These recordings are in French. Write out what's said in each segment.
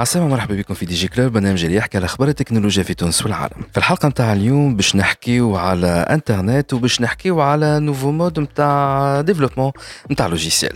عسلامة مرحبا بكم في دي جي كلوب برنامج اللي يحكي على أخبار التكنولوجيا في تونس والعالم. في الحلقة نتاع اليوم باش نحكيو على إنترنت وباش نحكيو على نوفو مود نتاع ديفلوبمون نتاع لوجيسيال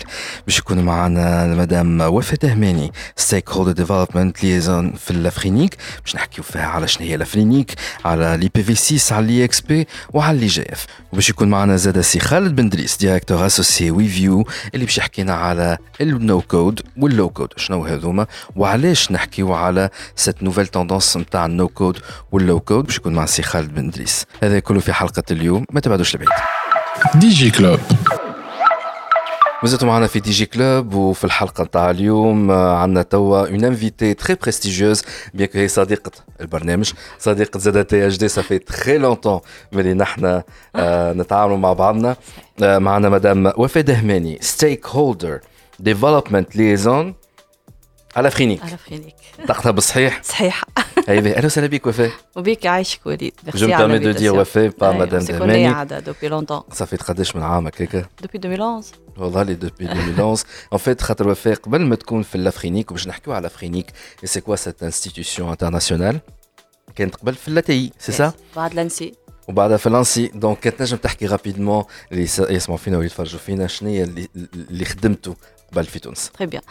باش يكون معنا مدام وفاء تهماني ستيك هولدر ديفلوبمنت ليزون في الافرينيك باش نحكيو فيها على شنو هي الافرينيك على لي بي في 6 على لي إكس بي وعلى لي جي إف. وباش يكون معنا زاد سي خالد بن دريس ديريكتور اسوسي وي فيو اللي باش يحكينا على النو كود واللو كود. شنو هذوما وعلاش نحكيو على سيت نوفيل توندونس نتاع النو كود واللو كود باش يكون مع سي خالد بن دريس هذا كله في حلقة اليوم ما تبعدوش لبعيد. دي جي كلوب مازلتوا معنا في دي جي كلوب وفي الحلقة نتاع اليوم آه، عندنا توا اون انفيتي تري بريستيجيوز بيان هي صديقة البرنامج صديقة زاد تي اش دي سافي تري لونتون ملي نحن آه، نتعاملوا مع بعضنا. آه، معنا مدام وفاء دهماني ستيك هولدر ديفلوبمنت ليزون على فرينيك على خيرك طاقتها بالصحيح صحيحة ايوه اهلا وسهلا بك وفاء وبيك عايشك وليد جو me permets de dire وفاء با مدام دهماني قاعدة دوبي لونتون صافي قداش من عام هكاك دوبي 2011 والله لي دوبي 2011 ان فيت خاطر وفاء قبل ما تكون في الافرينيك وباش نحكيو على الافرينيك اي سي كوا سيت انستيتيوشن انترناسيونال كانت قبل في اللاتي سي سا بعد لانسي وبعدها في لانسي دونك كانت نجم تحكي رابيدمون اللي يس- يسمعوا فينا ويتفرجوا فينا شنو هي اللي, اللي خدمته قبل في تونس تري بيان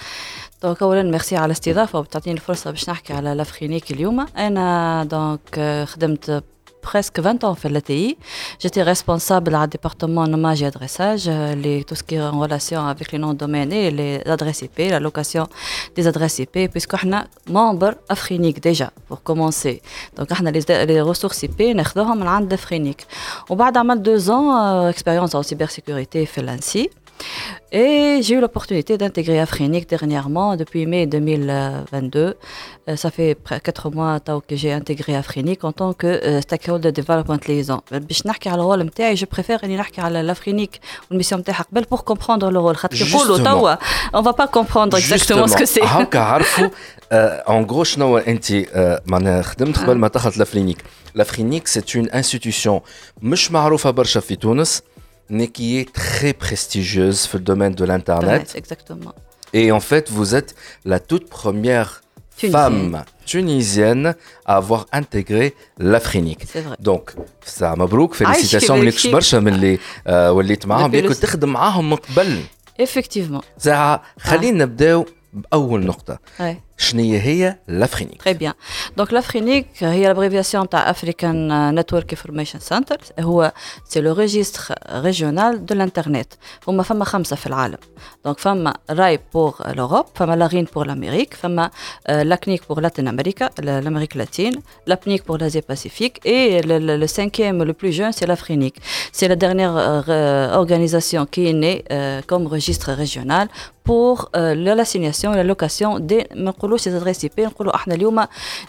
دونك اولا ميرسي على الاستضافه وبتعطيني الفرصه باش نحكي على لافرينيك اليوم انا دونك آه، خدمت presque 20 ans في LATI. J'étais responsable à département nommage et adressage, euh, les, tout ce qui est en relation avec les noms de domaine et les adresses IP, la location des adresses IP, puisque on a membre Afrinique déjà, pour commencer. Donc on a les, les ressources IP, ناخذوهم من عند Afrinique. وبعد عمل deux ans euh, expérience en cybersécurité في l'ANSI. Et j'ai eu l'opportunité d'intégrer Afrinique dernièrement, depuis mai 2022. Euh, ça fait près 4 mois tao que j'ai intégré Afrinique en tant que euh, stakeholder development liaison. باش نحكي على الرول نتاعي je préfère اني نحكي على l'Afrinique والميسيون نتاعها قبل pour comprendre le rôle خاطر يقولوا Justement. توا on va pas comprendre exactement ce que c'est. هاكا عرفوا اون غرو شنو انت آه، معناها خدمت قبل ما دخلت لافرينيك لافرينيك سي اون انستيتيوشن مش معروفه برشا في تونس mais qui est très prestigieuse في le domaine de l'internet Exactement. et en fait vous êtes la toute première Tunisienne. femme tunisienne à avoir intégré l'Afrinique. C'est vrai. Donc ça مبروك عايشك félicitations مليكش يبارك برشا من اللي آه، وليت معاهم Depuis بيان le- كنت تخدم معاهم من قبل Effectivement. ساعة خلينا نبداو بأول نقطة Très bien. Donc l'Afrinik, c'est l'abréviation de African euh, Network Information Center. Euh, c'est le registre régional de l'Internet. Il y a 5 dans le Donc il y RAI pour l'Europe, il y a l'ARIN pour l'Amérique, il y a l'ACNIC pour l'Amérique latine, l'APNIC pour l'Asie-Pacifique et le, cinquième, le plus jeune, c'est l'Afrinik. C'est la dernière euh, organisation qui est née comme registre régional pour l'assignation et la location des نقولوش les adresses IP نقولوا احنا اليوم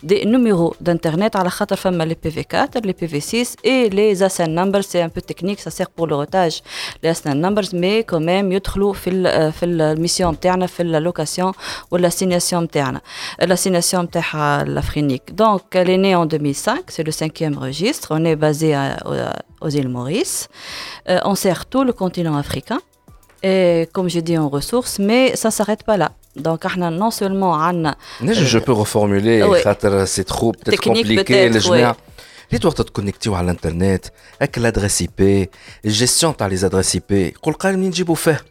des numéros d'internet على خاطر فما les PV4 les PV6 et les ASN numbers c'est un peu technique ça sert pour le routage les ASN numbers mais quand même يدخلوا في ال في الميسيون نتاعنا في اللوكاسيون والاسيناسيون نتاعنا l'assignation نتاعها l'Afrinique donc elle est née en 2005 c'est le cinquième registre on est basé à- aux îles Maurice Euh, on sert tout le continent africain et comme j'ai dit en ressources, mais ça s'arrête pas là. Donc, on a non seulement عنا نجم جو بو reformuler ouais. خاطر سي ترو بتيت Technique كومبليكي peut-être, للجميع ليه وقت تكونكتيو على الانترنت هكا الادريس اي بي الجيستيون تاع لي ادريس اي بي قول قال منين نجيبو فيه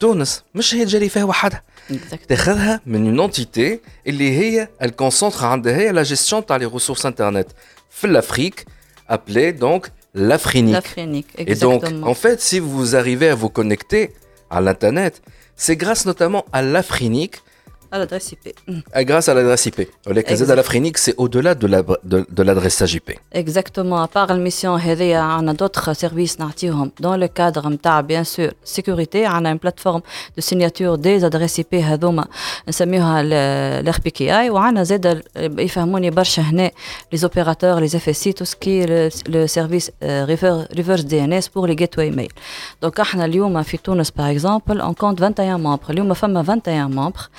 تونس مش هي تجري فيها وحدها Exact. تاخذها من اون انتيتي اللي هي الكونسونتر عندها هي لا جيستيون تاع لي ريسورس انترنت في الافريك ابلي دونك l'Afrinique. l'Afrinique, Et donc, exactement. en fait, si vous arrivez à vous connecter à l'Internet, c'est grâce notamment à l'Afrinique à l'adresse IP. Grâce à l'adresse IP. De c'est au-delà de l'adresse de, de IP. Exactement. À part la mission, on a d'autres services dans le cadre, bien sûr, sécurité. On a une plateforme de signature des adresses IP, l'RPKI. On a les opérateurs, les FSI, tout ce qui est le, service reverse DNS pour les gateways mail. Donc, on a par exemple, on compte 21 membres. Il y a 21 membres.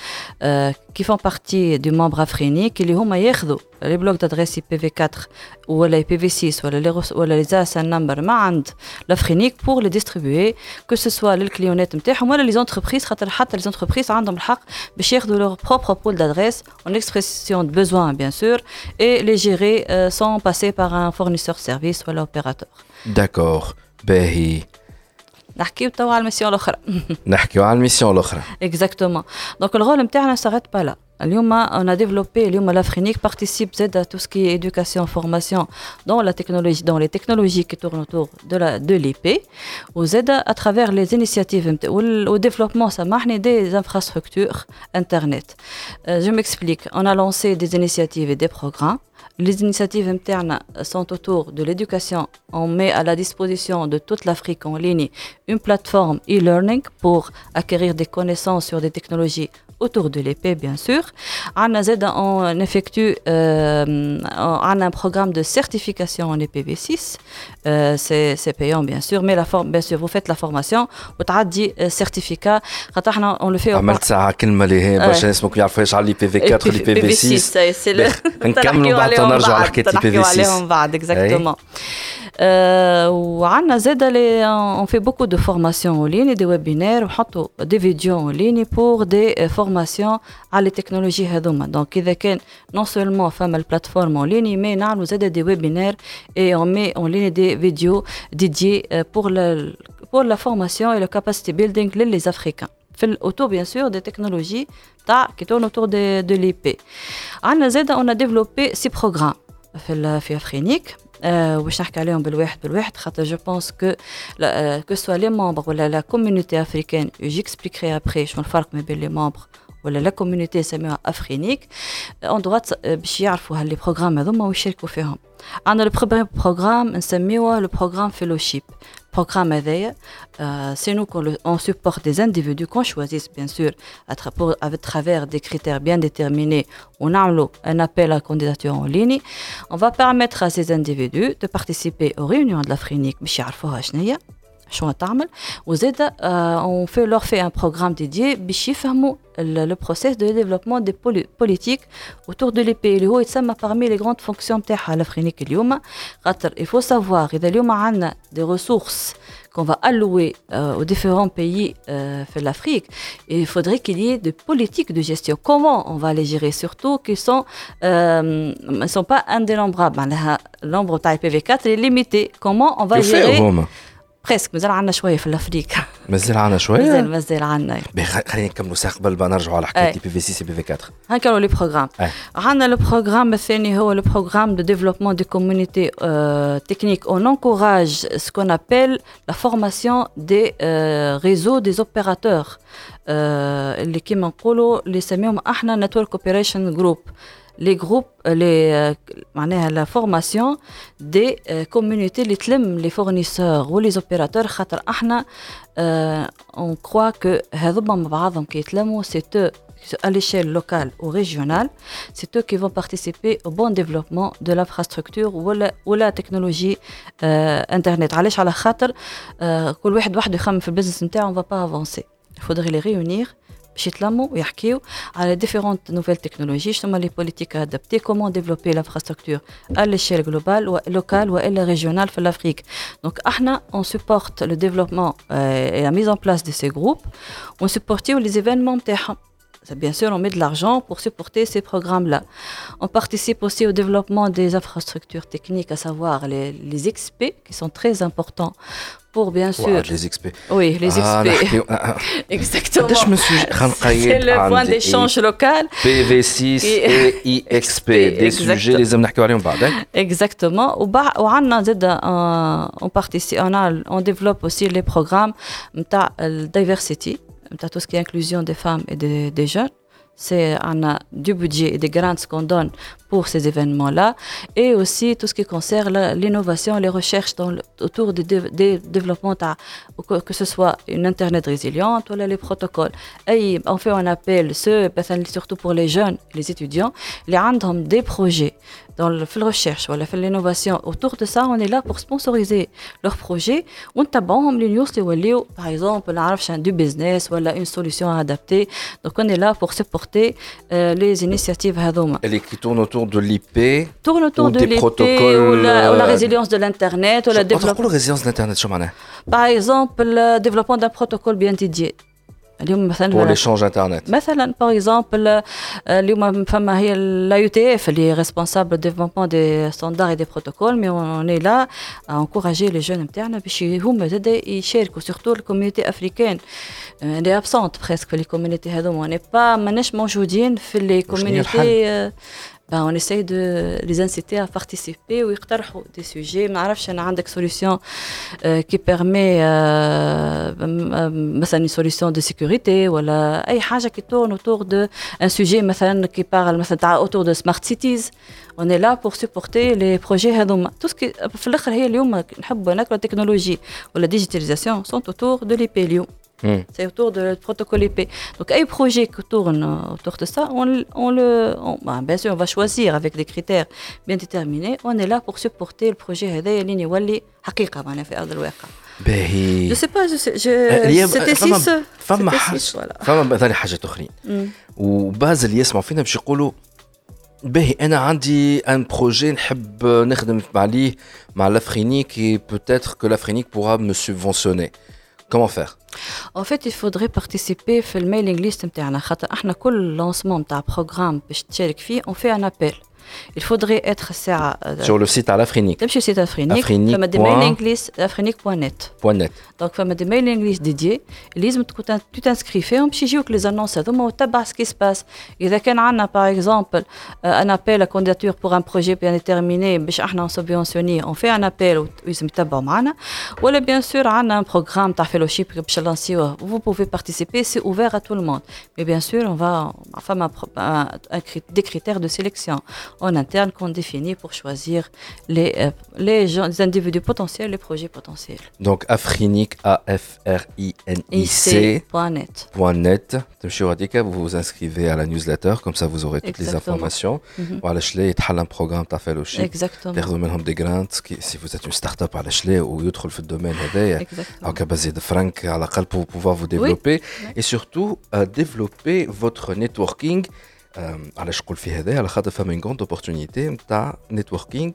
Euh, qui font partie du membre afrinique qui هما ياخذوا les blocs d'adresse IPv4 ou les IPv6 ou les ou les ASN number ما عند l'afrinique pour les distribuer que ce soit للكليونات نتاعهم ولا les entreprises خاطر حتى les entreprises عندهم الحق باش ياخذوا leur propre pool d'adresse en expression de besoin bien sûr et les gérer euh, sans passer par un fournisseur service ou l'opérateur. D'accord. باهي نحكيو توا على الميسيون الاخرى نحكيو على الميسيون الاخرى اكزاكتومون دونك الرول نتاعنا s'arrête pas là اليوم on a développé اليوم l'Afrique participe زاد à tout ce qui est éducation formation dans la technologie dans les technologies qui tournent autour de la de l'IP وزاد à travers les initiatives au développement سامحني des infrastructures internet je m'explique on a lancé des initiatives et des programmes les initiatives internes sont autour de l'éducation. On met à la disposition de toute l'Afrique en ligne une plateforme e-learning pour acquérir des connaissances sur des technologies autour de l'épée, bien sûr. On effectue euh, un programme de certification en IPv6. Euh, c'est payant, bien sûr, mais la forme, bien sûr, vous faites la formation, vous avez dit certificat. On le fait au عملت ساعة كلمة اللي هي باش الناس ممكن يعرفوا ايش على البي في 4 والبي في 6 نكملوا بعد نرجعوا على حكاية البي في 6 بعد exactement وعندنا زاد on fait beaucoup de formations en ligne des webinaires ونحطوا des vidéos en ligne pour des formations على التكنولوجي هذوما دونك اذا كان non seulement فما البلاتفورم en ligne mais نعملوا زاد des webinaires et on met en ligne des vidéos dédiées pour la pour la formation et le capacity building les Africains autour bien sûr des technologies qui tournent autour de, de l'IP. On a développé six programmes في Afrique واش نحكي عليهم بالواحد بالواحد خاطر جو بونس كو كو سوا لي ممبر ولا لا كوميونيتي افريكان جيكسبليكري ابري شنو الفرق ما بين لي ممبر ولا لا كوميونيتي نسميوها افرينيك اون دوات باش يعرفوا هاللي بروغرام هذوما ويشاركوا فيهم عندنا لو بروغرام نسميوه لو بروغرام فيلوشيب programme euh, c'est nous qu'on on supporte des individus qu'on choisit bien sûr à, travers des critères bien déterminés. On a un appel à candidature en ligne. On va permettre à ces individus de participer aux réunions de la FRINIC. on fait leur fait un programme dédié le, le process de développement des politiques autour de l'épée اللي هو يتسمى parmi les grandes fonctions نتاعها الافرينيك اليوم خاطر il faut savoir اذا اليوم عندنا des ressources qu'on va allouer euh, aux différents pays euh, de l'Afrique, il faudrait qu'il y ait des politiques de gestion. Comment on va les gérer Surtout qu'ils ne sont, euh, sont pas indénombrables. L'ombre de IPv4 est limité. Comment on va gérer بريسك مازال عندنا شوية في الافريق مازال عندنا شوية؟ مازال مازال عندنا. خلينا نكملوا ساعه قبل ما نرجعوا على حكاية بي في 6 بي في 4 هنكملوا لي بروغرام عندنا لو بروغرام الثاني هو لو بروغرام دو ديفلوبمون دي كوميونيتي تكنيك اون انكوراج سكون ابل لا فورماسيون دي ريزو دي اوبيراتور اللي كيما نقولوا اللي سميهم إحنا نتورك اوبريشن جروب les groupes, les, euh, la formation des euh, communautés, les les fournisseurs ou les opérateurs, euh, on croit que c'est eux à l'échelle locale ou régionale, c'est eux qui vont participer au bon développement de l'infrastructure ou la, ou la technologie euh, Internet. علاش على خاطر كل واحد وحده يخمم في البزنس نتاعو on va pas avancer. Il faudrait les réunir باش يتلموا ويحكيو على ديفيرونت نوفيل تكنولوجي شنو لي بوليتيك ادابتي كومون ديفلوبي لانفراستركتور à l'échelle globale ou locale ou régionale في l'Afrique. Donc احنا on supporte le développement euh, et la mise en place de ces groupes, on supporte les événements نتاعهم Bien sûr, on met de l'argent pour supporter ces programmes-là. On participe aussi au développement des infrastructures techniques, à savoir les, les XP, qui sont très importants pour bien sûr. les XP. Oui, les XP. Exactement. C'est le point d'échange local. PV6 et IXP. Des sujets, les hommes Exactement. On, participe, on, a, on développe aussi les programmes de diversity, tout ce qui est inclusion des femmes et des, jeunes. c'est on a du budget et des grants qu'on donne pour ces événements-là, et aussi tout ce qui concerne l'innovation, les recherches autour des, développements, que ce soit une Internet résiliente ou les protocoles. Et on fait un appel, ce, surtout pour les jeunes, les étudiants, les ont des projets dans la recherche ou l'innovation. Autour de ça, on est là pour sponsoriser leurs projets. On tabaهم les news par exemple, du business ou une solution adaptée. Donc on est là pour supporter euh, les initiatives Et qui tournent autour de l'IP Tourne autour de l'IP ou, la, ou la résilience de l'internet ou la développement. la résilience de l'internet, Par exemple, le développement d'un protocole bien dédié. pour l'échange internet مثلا par exemple اليوم فما هي la UTF اللي est responsable du développement des standards et des protocoles mais on est là à encourager les jeunes نتاعنا باش هما زاد يشاركوا surtout الكوميونيتي افريكان elle est absente presque في les communautés هذوما on n'est pas ماناش موجودين في les communautés ben, on essaye de les inciter à participer ou يقترحوا des sujets ما عرفش انا عندك solution euh, qui permet مثلا une solution de sécurité ولا اي حاجه qui tourne autour de un sujet مثلا qui parle مثلا autour de smart cities on est là pour supporter les projets هذوما tout ce qui في الاخر هي اليوم نحب ناكلوا التكنولوجي ولا digitalisation sont autour de l'IP اليوم Hmm. C'est autour du protocole IP. Donc, un projet qui tourne autour de ça, on, on le, on, bah, bien sûr, on va choisir avec des critères bien déterminés. On est là pour supporter le projet هذا اللي يولي حقيقة معناها في أرض الواقع. باهي. Je sais pas, je sais, je, c'était six. فما حاجة فما مثلا حاجات أخرين. وباز اللي يسمعوا فينا باش يقولوا باهي انا عندي ان بروجي نحب نخدم عليه مع لافرينيك et peut-être que l'Afrique pourra me subventionner. Comment faire En fait, il faudrait participer au mailing list نتاعنا خاطر احنا كل lancement نتاع programme باش تشارك فيه on fait un appel il faudrait être sur le site à l'Afrinik. Sur le site Afrinique. Afrinique. des mailing list afrinique.net. .net. Donc, il y a des mailing list dédiés. Tu t'inscris, peut les annonces, on ce qui se passe. Il y a par exemple un appel à candidature pour un projet bien déterminé, on subventionné, on fait un appel où ils se Ou bien sûr, on a un programme de fellowship vous pouvez participer, c'est ouvert à tout le monde. Mais bien sûr, on va faire des critères de sélection en interne qu'on définit pour choisir les, euh, les, gens, les individus potentiels, les projets potentiels. Donc Afrinic, A-F-R-I-N-I-C. .net. .net. Vous vous inscrivez à la newsletter, comme ça vous aurez toutes les informations. Voilà, il y a un programme. Exactement. des si vous êtes une start-up à la ou autre le domaine, à basé de franc à la pour pouvoir vous développer et surtout euh, développer votre networking علاش نقول في هذا على خاطر فما غوند اوبورتونيتي نتاع نيتوركينغ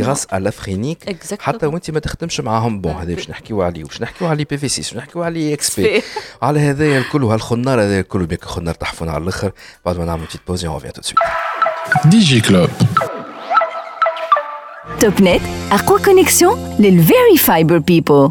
غراس على لافرينيك حتى وانت ما تخدمش معاهم. بون هذا باش نحكيو عليه. واش نحكيو على بي في سي واش نحكيو على إكس بي على هذايا الكل وهالخنار هذا الكل. بيك خنار تحفون على الآخر. بعد ما نعمل تيت بوزي اون تو سويت دي جي كلوب توب نت اقوى كونيكسيون للفيري فايبر بيبل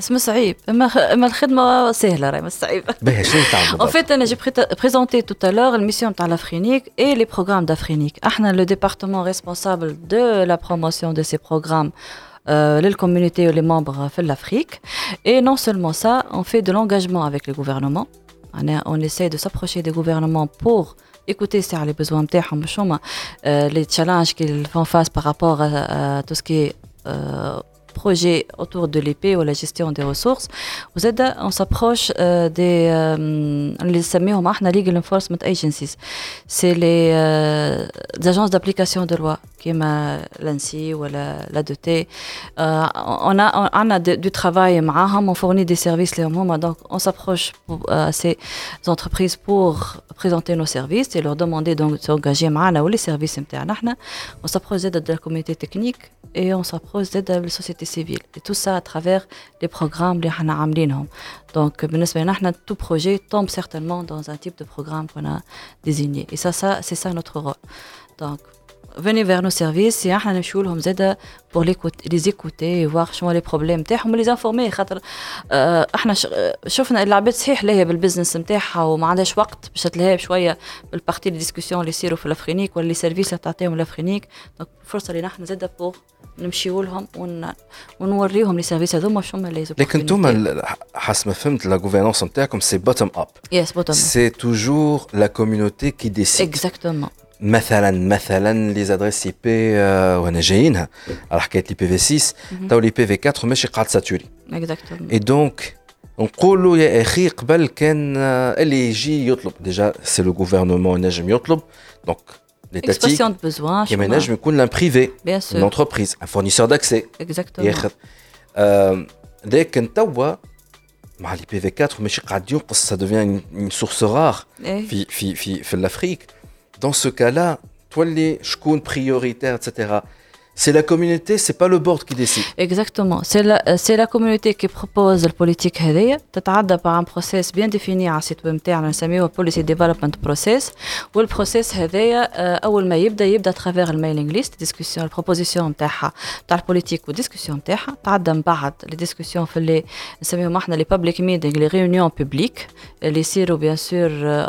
اسمه صعيب اما اما الخدمه سهله راهي مش صعيبه باهي شنو تعمل ان فيت انا جي بريزونتي تو تالور الميسيون تاع لافرينيك اي لي بروغرام دافرينيك احنا لو ديبارتمون ريسبونسابل دو لا بروموسيون دو سي بروغرام les communautés ou les membres de l'Afrique. Et non seulement ça, on fait de l'engagement avec les gouvernements. On, on essaie de s'approcher des gouvernements pour écouter les besoins de les challenges qu'ils font face par rapport à, à tout ce qui est euh, projet autour de l'épée ou la gestion des ressources. Êtes, on s'approche euh, des, euh, les legal enforcement agencies. C'est les, euh, agences d'application de loi, qui est l'ANSI ou la, la on a, on a du travail, on fournit des services, donc on s'approche à ces entreprises pour présenter nos services et leur demander donc de s'engager ou les services. On s'approche de la communauté technique et on s'approche de la société civile. Et tout ça à travers les programmes que nous avons Donc, tout projet tombe certainement dans un type de programme qu'on a désigné. Et ça, ça c'est ça notre rôle. Donc, venez vers nos services et إحنا نمشيو لهم زاده pour les écouter voir شنو les problèmes تاعهم les informer. خاطر إحنا شفنا العباد صحيح لهي بالبزنس نتاعها وما عندهاش وقت باش تلهي بشويه بالبارتي دي ديسكسيون اللي يصيروا في الافرينيك ولا لي سيرفيس اللي تعطيهم الافرينيك دونك فرصة لنا إحنا زاده بور نمشيو لهم ون... ونوريهم لي سيرفيس هذوما شنو لي لكن أنتم حسب ما فهمت لا غوفرنونس نتاعكم سي بوتوم اب يس بوتوم اب سي توجور لا كوميونيتي كي ديسيد اكزاكتومون مثلا مثلا لي زادريس اي بي وانا جايينها على حكايه لي بي في 6 تو لي بي في 4 ماشي قاعد ساتوري اكزاكتومون اي دونك نقولوا يا اخي قبل كان اللي يجي يطلب ديجا سي لو غوفرنمون ينجم يطلب دونك Expression de besoin. كما نجم يكون لان بريفي Bien sûr. une entreprise un fournisseur d'accès Exactement. ياخذ آه، لكن توا مع لي بي في 4 ماشي قاعد ينقص ça devient une source rare إيه. في في في في الافريك dans ce cas là تولي شكون prioritaire etc c'est la communauté c'est pas le board qui décide Exactement. C'est la, euh, c'est la communauté qui propose la politique هذيا تتعدى par un process bien défini على السيت ويب نتاعنا نسميوه policy development process والبروسيس هذايا آه، اول ما يبدا يبدا ترافير الميلينغ ليست ديسكسيون البروبوزيسيون نتاعها نتاع البوليتيك والديسكسيون نتاعها تعدى من بعد لي ديسكسيون في اللي نسميهم احنا لي بابليك ميتينغ لي ريونيون بوبليك اللي يصيروا بيان سور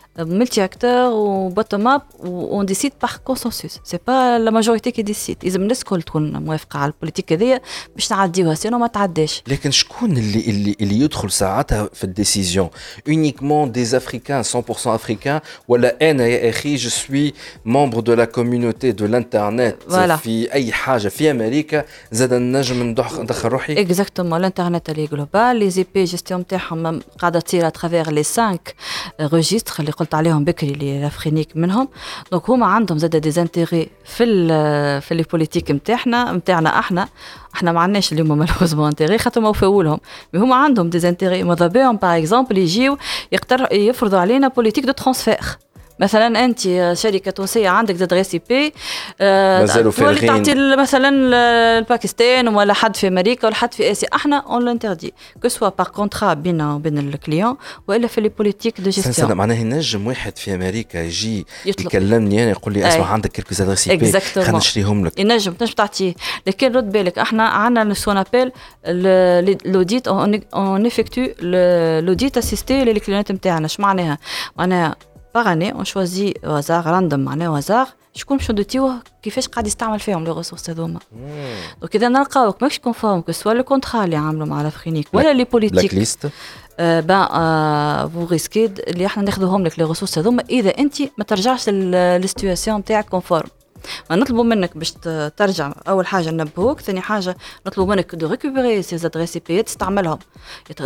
multi-acteurs ou bottom-up où on décide par consensus c'est pas la majorité qui décide إذا الناس الكل تكون موافقة على البوليتيك هذيا باش نعديوها سينو ما تعداش لكن شكون اللي اللي اللي يدخل ساعتها في الديسيزيون uniquement des africains 100% africains ولا انا يا اخي je suis membre de la communauté de l'internet Voilà. في اي حاجه في امريكا زاد نجم ندخ- ندخل روحي اكزاكتومون الانترنت اللي جلوبال لي زي بي جيستيون نتاعهم قاعده تصير اترافيغ لي 5 ريجستر اللي قلت عليهم بكري اللي لافرينيك منهم. دونك هما عندهم زاد دي زانتيغي في ال في لي بوليتيك نتاعنا نتاعنا إحنا. إحنا ما عندناش اليوم مالوزمون انتيغي خاطر موفقوا لهم. مي هما عندهم دي زانتيغي ماذا بهم؟ باغ اكزومبل يجيو يقتر يفرضوا علينا بوليتيك دو ترانسفير مثلا أنت شركة تونسية عندك زادريس اي بي مازالوا تولي فارغين. تعطي مثلا ال- الباكستان ولا حد في أمريكا ولا حد في آسيا إحنا اون لانتردي كو سوا بار كونترا بيننا وبين الكليون وإلا في لي بوليتيك دو جيستيون معناها ينجم واحد في أمريكا يجي. يكلمني أنا يقول لي اسمع أي. عندك كيلكو ادريس اي بي. خلينا نشريهم لك ينجم تنجم تعطيه لكن رد بالك إحنا عندنا سون ابيل لوديت اون افكتو لوديت اسيستي للكليونات نتاعنا اش معناها معناها باغ اني اون شوازي وزار راندوم معناها وزار شكون باش ندوتيوه كيفاش قاعد يستعمل فيهم لي ريسورس هذوما دونك اذا نلقاوك ماكش كونفورم كو سوا لو كونترا اللي عامله مع لافرينيك ولا لي بوليتيك ليست بان فو ريسكي اللي إحنا ناخذوهم لك لي ريسورس هذوما اذا انت ما ترجعش للسيتواسيون نتاعك كونفورم ما نطلبوا منك باش ترجع أول حاجة ننبهوك ثاني حاجة نطلبوا منك دو ريكوبيري سي زادريس بي تستعملهم.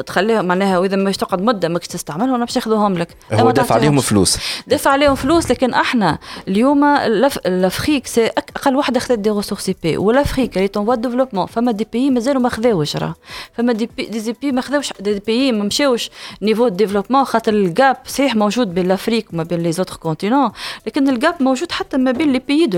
تخليهم معناها وإذا مش تقعد مدة ماكش تستعملهم باش ياخذوهم لك. هو دافع عليهم. فلوس. دفع عليهم فلوس لكن إحنا اليوم الافريك سي أقل وحدة خذت دي ريسورس بي والافريك اللي تون ديفلوبمون فما دي بيي مازالوا ما خذاوش راه. فما دي بي دي زي بي ما خذاوش دي بيي ما مشاوش نيفو ديفلوبمون خاطر الجاب صحيح موجود بين الافريك وما بين لي زوتر كونتينون لكن الجاب موجود حتى ما بين لي بيي دو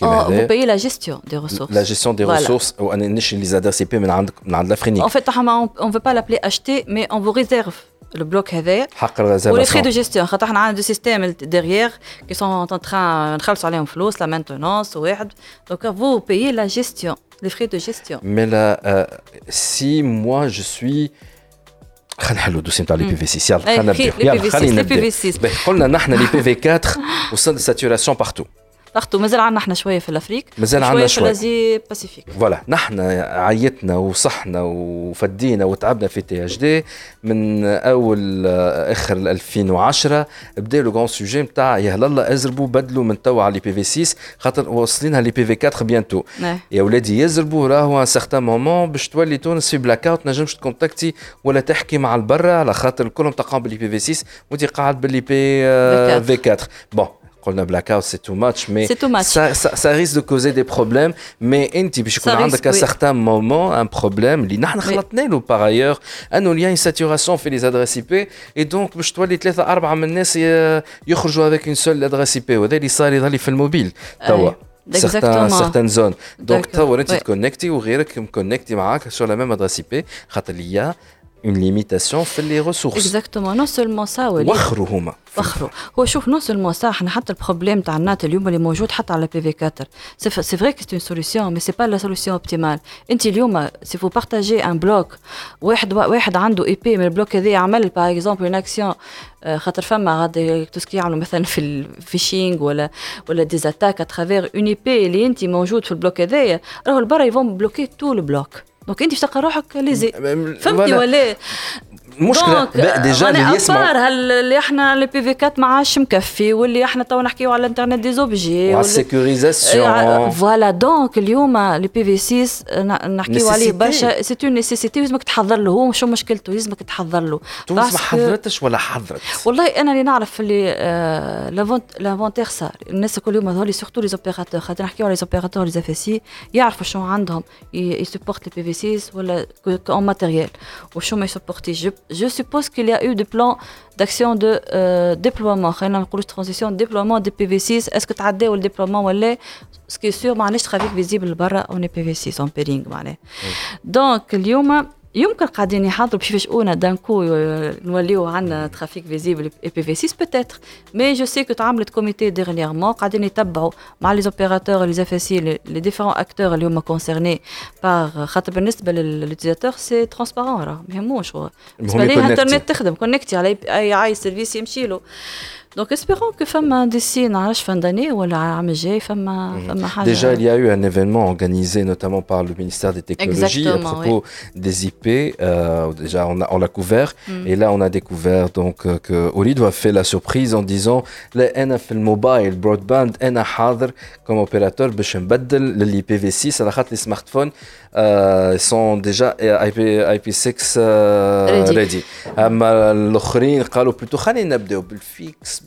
vous هذا. payez la gestion des ressources. la gestion des Voilà. ressources وانا نشري لي زادريس اي بي من عندك من عند لافرينيك En fait, on ne veut pas l'appeler acheter, mais on vous réserve le bloc هذايا حق ولي فري دو الريزرفاسيون جيستيون خاطر احنا عندنا دو سيستيم ديريير كي سون ان تران نخلصوا عليهم فلوس لا مانتونونس واحد دونك فو بايي لا جيستيون لي فري دو جيستيون Mais là, euh, si moi je suis خلينا نحلوا الدوسي نتاع لي بي في 6 يلا أي، خلينا خي- نبداو لي يلا PV6 خلينا لي نبداو PV6 باهي، قلنا نحن لي بي في 4 وصلنا ساتوراسيون بارتو ضغطوا مازال عندنا إحنا شوية في الأفريق مازال عندنا شوية في. الازي باسيفيك فوالا نحن عيتنا وصحنا وفدينا وتعبنا في تي إتش دي من أول آه، اخر 2010 بدا لو غون سوجي نتاع يا الله ازربوا بدلوا من توا على لي بي في 6 خاطر واصلينها لي بي في 4 بيانتو نعم. يا ولادي يزربوا راهو ان سارتان مومون باش تولي تونس في بلاك اوت نجمش تكونتاكتي ولا تحكي مع البرا على خاطر الكلهم تقام باللي بي في 6 وانت قاعد باللي بي V4. في 4 بون قلنا بلاك اوت سي تو ماتش مي C'est too much. ça, ça, ça risque de causer des problèmes mais انت باش يكون Ça عندك risque, un oui. certain moment un problème اللي نحن خلطنا له par ailleurs انه il y a une saturation في les adresses IP et donc باش تولي ثلاثه اربعه من الناس ي- يخرجوا avec une seule adresse IP وهذا اللي صار يظهر لي في الموبيل توا أي. certaines Exactement. certaines zones donc D'accord. توا انت Ouais. تكونكتي وغيرك مكونكتي معاك sur la même adresse IP خاطر il y a Une limitation في les ressources. اكزاكتومون نو سولمون سا وخروا هما فخروا هو شوف نو سولمون سا إحنا حتى البروبليم تاع النات اليوم اللي موجود حتى على بي في 4 سي فري كي سي سوليسيون مي سي با لا سوليسيون اوبتيمال انت اليوم سي فو بارتاجي ان بلوك واحد واحد عنده اي بي من البلوك هذا يعمل باغ اكزومبل اون اكسيون خاطر فما غادي توسكي يعملوا مثلا في الفيشينغ ولا ولا ديزاتاك اترافير اون اي بي اللي انت موجود في البلوك هذايا راهو البرا يفون بلوكي تو البلوك دونك انت تلقى روحك ليزي Voilà. ولا المشكلة بقى ديجا اللي يسمعوا. اللي إحنا البي في 4 ما عادش مكفي واللي إحنا تو نحكيو على الإنترنت دي زوبجي وعلى السيكوريزاسيون فوالا دونك اليوم لي بي في 6 نحكيو عليه. برشا. سي اون نيسيسيتي لازمك تحضر له. هو شو مشكلته؟ لازمك تحضر له. تونس ما حضرتش ولا حضرت؟ والله أنا اللي نعرف اللي آه لافونتيغ صار الناس كل يوم هذول سورتو لي زوبيراتور خاطر نحكيو على لي زوبيراتور لي اف سي يعرفوا شنو عندهم. يسبورت لي بي في 6 ولا كون ماتيريال وشو ما je suppose qu'il y a eu des plans d'action de euh, déploiement. de transition, déploiement des PV6. Est-ce que tu as dit le déploiement ou Ce qui est sûr, le trafic visible barra, on est PV6 en pairing. Donc, aujourd'hui, يمكن قاعدين يحضروا باش يفاجئونا دانكو نوليو عندنا ترافيك فيزيبل اي بي في 6 بوتيتر مي جو سي كو تعملت كوميتي ديرنييرمون قاعدين يتبعوا مع لي زوبيراتور لي اف سي لي ديفيرون اكتور اللي هما كونسيرني باغ خاطر بالنسبه للوتيزاتور سي ترونسبارون راه ما يهموش هو بالنسبه ليه يكونكتي. انترنت تخدم كونكتي على اي اي سيرفيس يمشي له Donc espérons que femme d'ici fin d'année ou la mmh. Déjà, il y a eu un événement organisé notamment par le ministère des Technologies à propos des IP. Euh, déjà, on l'a couvert mmh. et là, on a découvert donc euh, que Olid doit faire la surprise en disant le NFL mobile broadband NA Hadr comme opérateur l'IPv6 à les smartphones euh, sont déjà IP, IP6 euh, ready. ready. plutôt fixe قالوا بلوتو خلينا نبداو بالفيكس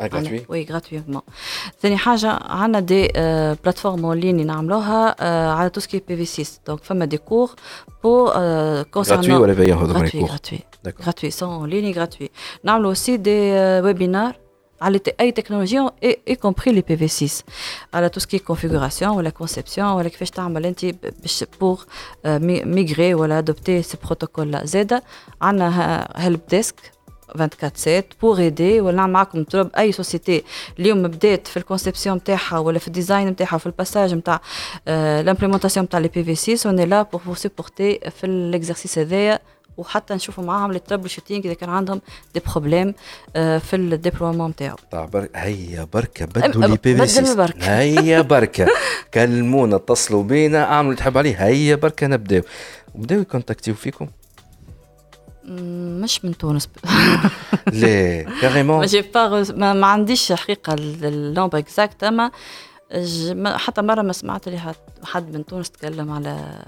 Ah, gratuit وي غراتويتمون ثاني حاجه عندنا دي بلاتفورم اون لين نعملوها آه، على تو سكي بي في 6 دونك فما دي كور بو gratuit ولا باين هذوما les gratuit cours gratuit D'accord. gratuit sont en ligne gratuit نعملوا aussi des euh, webinars على ت- اي تكنولوجيا y y compris les PV6 على tout ce qui est configuration ولا conception ولا كيفاش تعمل انت ب- باش pour ميغري ولا adopter ces protocoles لا زاده عندنا هيلب ديسك 24 7 بور ايدي ولا نعمل معكم طلب اي سوسيتي اليوم بدات في الكونسيبسيون نتاعها ولا في الديزاين نتاعها في الباساج نتاع لامبليمونتاسيون نتاع لي بي في 6 اون لا بور فو سيبورتي في الاكزرسيس هذايا وحتى نشوفوا معاهم لي ترابل شوتينغ اذا كان عندهم دي بروبليم في الديبلومون نتاعو طيب بر... هيا بركة أم- بدوا لي بي في 6 بركة. هيا بركة كلمونا اتصلوا بينا اعملوا اللي تحب عليه هيا بركة نبداو وبداو يكونتاكتيو فيكم مش من تونس. ما كاريمون جي با ما, عنديش حقيقة النومبر اكزاكت أما حتى مرة ما سمعت لي حد- من تونس تكلم على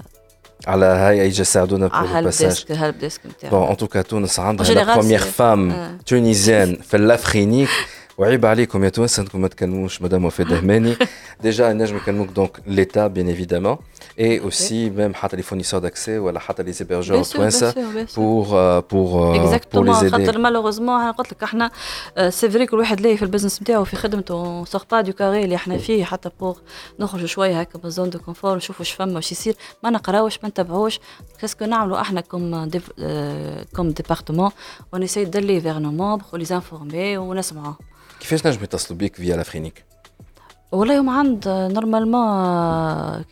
على هاي يساعدونا على بور هالب الباساج هالب ديسك نتاعو بون ان توكا تونس عندها لا بروميير فام. تونيزيان في الأفرينيك. وعيب عليكم يا تونس انكم ما تكلموش مدام وفاء دهماني. ديجا نجم يكلموك دونك ليتا بيان ايفيدامون اي اوسي ميم حتى لي فورنيسور داكسي ولا حتى لي زيبرجور توانسه بور بور بور لي ايدي خاطر مالوغوزمون قلت لك إحنا سي فري كل واحد لاهي في البزنس نتاعو في خدمته. سوغ با دو كاري اللي إحنا فيه حتى بور نخرجوا شوية هكا من زون دو كونفور نشوفوا واش فما واش يصير. ما نقراوش ما نتبعوش كاسكو نعملوا إحنا كوم كوم ديبارتمون ونسي دلي فيغ نو مومبر وليزانفورمي ونسمعوا كيفاش نجم يتصلوا بيك فيا لافرينيك؟ والله هم عند نورمالمون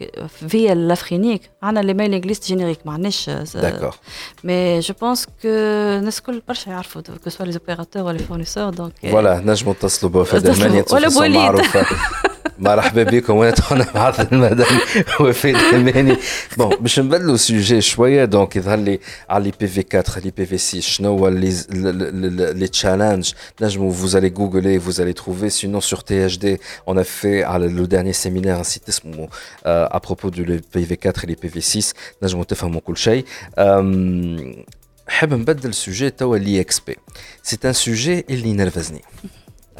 فيا لافرينيك عندنا لي ميل انجليز جينيريك ما عندناش داكور مي جو بونس كو الناس الكل برشا يعرفوا كو سوا لي زوبيراتور ولا فورنيسور دونك فوالا نجموا نتصلوا بوفاء المانيا ولا بوليد مرحبا بكم وانا تونا مع المدام وفيد الماني بون باش نبدلوا سوجي شويه دونك يظهر لي على لي بي في 4 لي بي في 6 شنو هو لي تشالنج نجموا vous allez googler vous allez trouver sinon sur THD on a fait على le dernier séminaire un site اسمه à propos du PV4 et les PV6 نجموا تفهموا كل شيء حاب نبدل سوجي توا لي اكس بي سي ان سوجي اللي نرفزني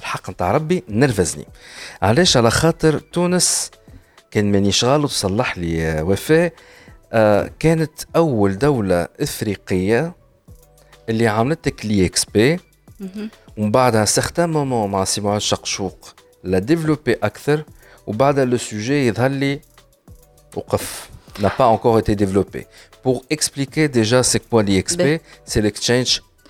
الحق نتاع ربي نرفزني. علاش؟ على خاطر تونس كان مانيش غلط صلح لي وفاء آه كانت أول دولة إفريقية اللي عملت لي إكس بي ومن بعد ان سيغتان مومون مع سي معاذ شقشوق لا ديفلوبي أكثر. وبعد لو سوجي يظهر لي وقف. n'a pas encore été développé. Pour expliquer déjà c'est quoi l'IXP, c'est l'exchange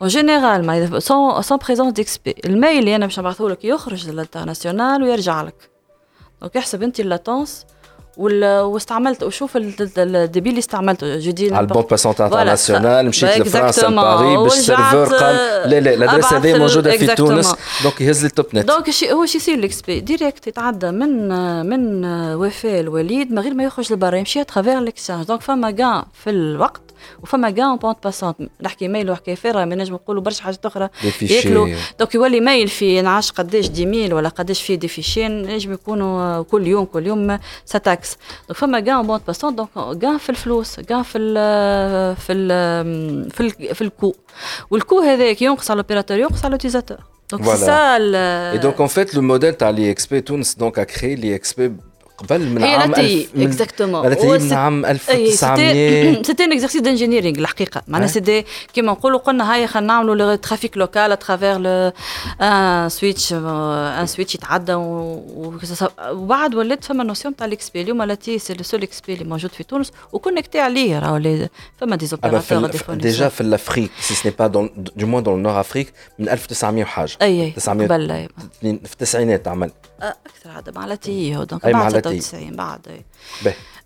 En général, sans, sans présence d'XP, الميل اللي أنا باش نبعثه لك يخرج للانترناسيونال ويرجع لك. دونك احسب انت اللاتونس واستعملت وشوف الديبي اللي استعملته جو دي على البون باسونت انترناسيونال مشيت لفرنسا لباري باش السيرفور قال لا لا الادريس هذه موجوده في تونس دونك يهز لي التوب نت دونك هو شو يصير الاكس بي ديريكت يتعدى من من وفاء الوليد من غير ما يخرج لبرا يمشي اترافير الاكسشينج دونك فما كان في الوقت وفما كاع بونت باسونت نحكي ميل وحكي فيرا ما نجم نقولوا برشا حاجات أخرى. ياكلوا. دونك يولي ميل في نعرفش قداش دي ميل ولا قداش فيه دي فيشين نجم يكونوا كل يوم كل يوم ساتاكس دونك فما كاع بونت باسونت دونك كاع في الفلوس كاع في ال في ال في, ال في الكو. والكو هذاك ينقص على الاوبيراتور ينقص على الوتيزاتور دونك voilà. ça Et donc en fait le modèle لي إكس بي تونس donc a créé بي قبل من هي عام لاتي اكزاكتومون من عام 1900 سيتي ان اكزرسيس دانجينيرينغ الحقيقة معناها سيدي كيما نقولوا قلنا هاي خلينا نعملوا لو ترافيك لوكال اترافير لو ان سويتش ان سويتش يتعدى وبعد ولات فما نوسيون تاع الاكس بي اليوم لاتي سي لو سول إكس بي اللي موجود في تونس وكونكتي عليه راهو فما دي زوبيراتور ديجا في الافريك سي سني با دو موان دون نور افريك من 1900 وحاجة. أي 900 قبل في التسعينات عمل. أكثر هذا مع لاتي دونك بعد 96 بعد.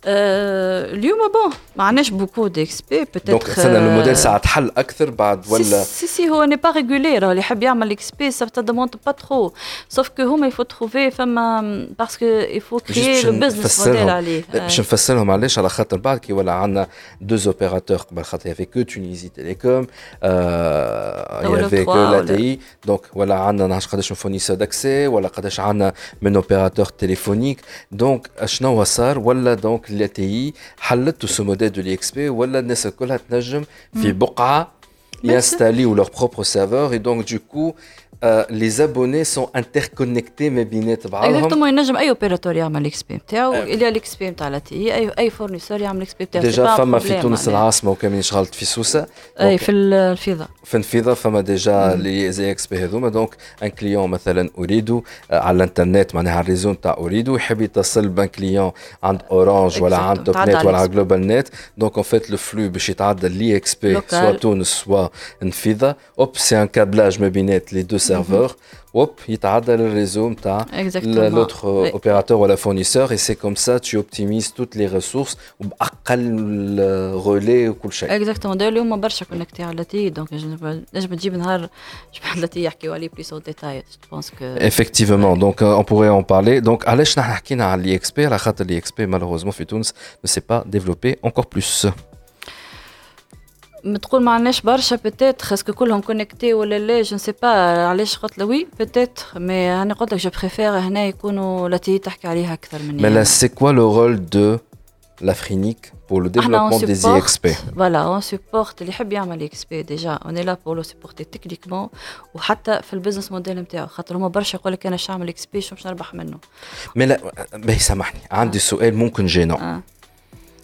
اليوم بون ما عندناش بوكو ديكس بي بوتيتر دونك استنى الموديل ساعه تحل أكثر بعد ولا سي سي هو ني با ريغولي راه اللي يحب يعمل إكس بي سا تا دوموند با ترو سوف كو هما يفو تروفي فما باسكو يفو كريي لو بزنس موديل عليه باش نفسرهم علاش على خاطر بعد كي ولا عندنا دو اوبيراتور قبل خاطر يافي كو تونيزي تيليكوم يافي كو لا تي دونك ولا عندنا نعرفش قداش فورنيسور داكسي ولا قداش عندنا من اوبيراتور تليفونيك دونك شنو صار ولا دونك لا تي حلت سو موديل دو لي اكس بي ولا الناس كلها تنجم في بقعه ينستاليو لور بروبر سيرفور اي دونك دو كو لي ابوني سون انتركونيكتي ما بينات بعضهم اكزاكتومون ينجم أي اوبيراتور يعمل الاكس بي نتاعو اللي الاكس بي نتاع لا تي إي أي فورنيسور يعمل الاكس بي نتاعو ديجا فما في تونس العاصمة وكان مانيش غلط في سوسة. أي في الفيضة. في الفيضة فما ديجا لي زي إكس بي هذوما. دونك ان كليون مثلا اريدو على الإنترنت معناها على الريزو نتاع اريدو يحب يتصل بان كليون عند اورانج ولا عند توب نت ولا على جلوبال نت. دونك اون فيت لو فلو باش يتعدى لي إكس بي سوا تونس سوا الفيضه اوب سي ان كابلاج ما بينات لي دو serveur, hop, il t'arrête le réseau l'autre euh, oui. opérateur ou la fournisseur, et c'est comme ça tu optimises toutes les ressources, ou bah, le relais ou tout le Exactement, d'ailleurs, on va connecté à l'ATI, donc je me dis, je parle de l'ATI, je vais plus en détail, je pense que. Effectivement, donc euh, on pourrait en parler. Donc, allez, je n'ai pas l'IXP, la rate de l'IXP, malheureusement, Tunis ne s'est pas développée encore plus. تقول ما عندناش برشا بيتيت خاسكو كلهم كونكتي ولا لا جو سي با علاش قلت له وي بيتيت مي أنا قلت لك جو بريفير هنا يكونوا لاتي تحكي عليها أكثر من Mais là, c'est quoi le rôle de l'Afrinique pour le développement des IXP فوالا اون سبورت اللي يحب يعمل بي ديجا اون لا بور لو سبورتي تكنيكمون وحتى في البزنس موديل نتاعو خاطر هما برشا يقول لك أنا باش نعمل بي شو باش نربح منه؟ Là, باهي سامحني عندي سؤال ممكن جينون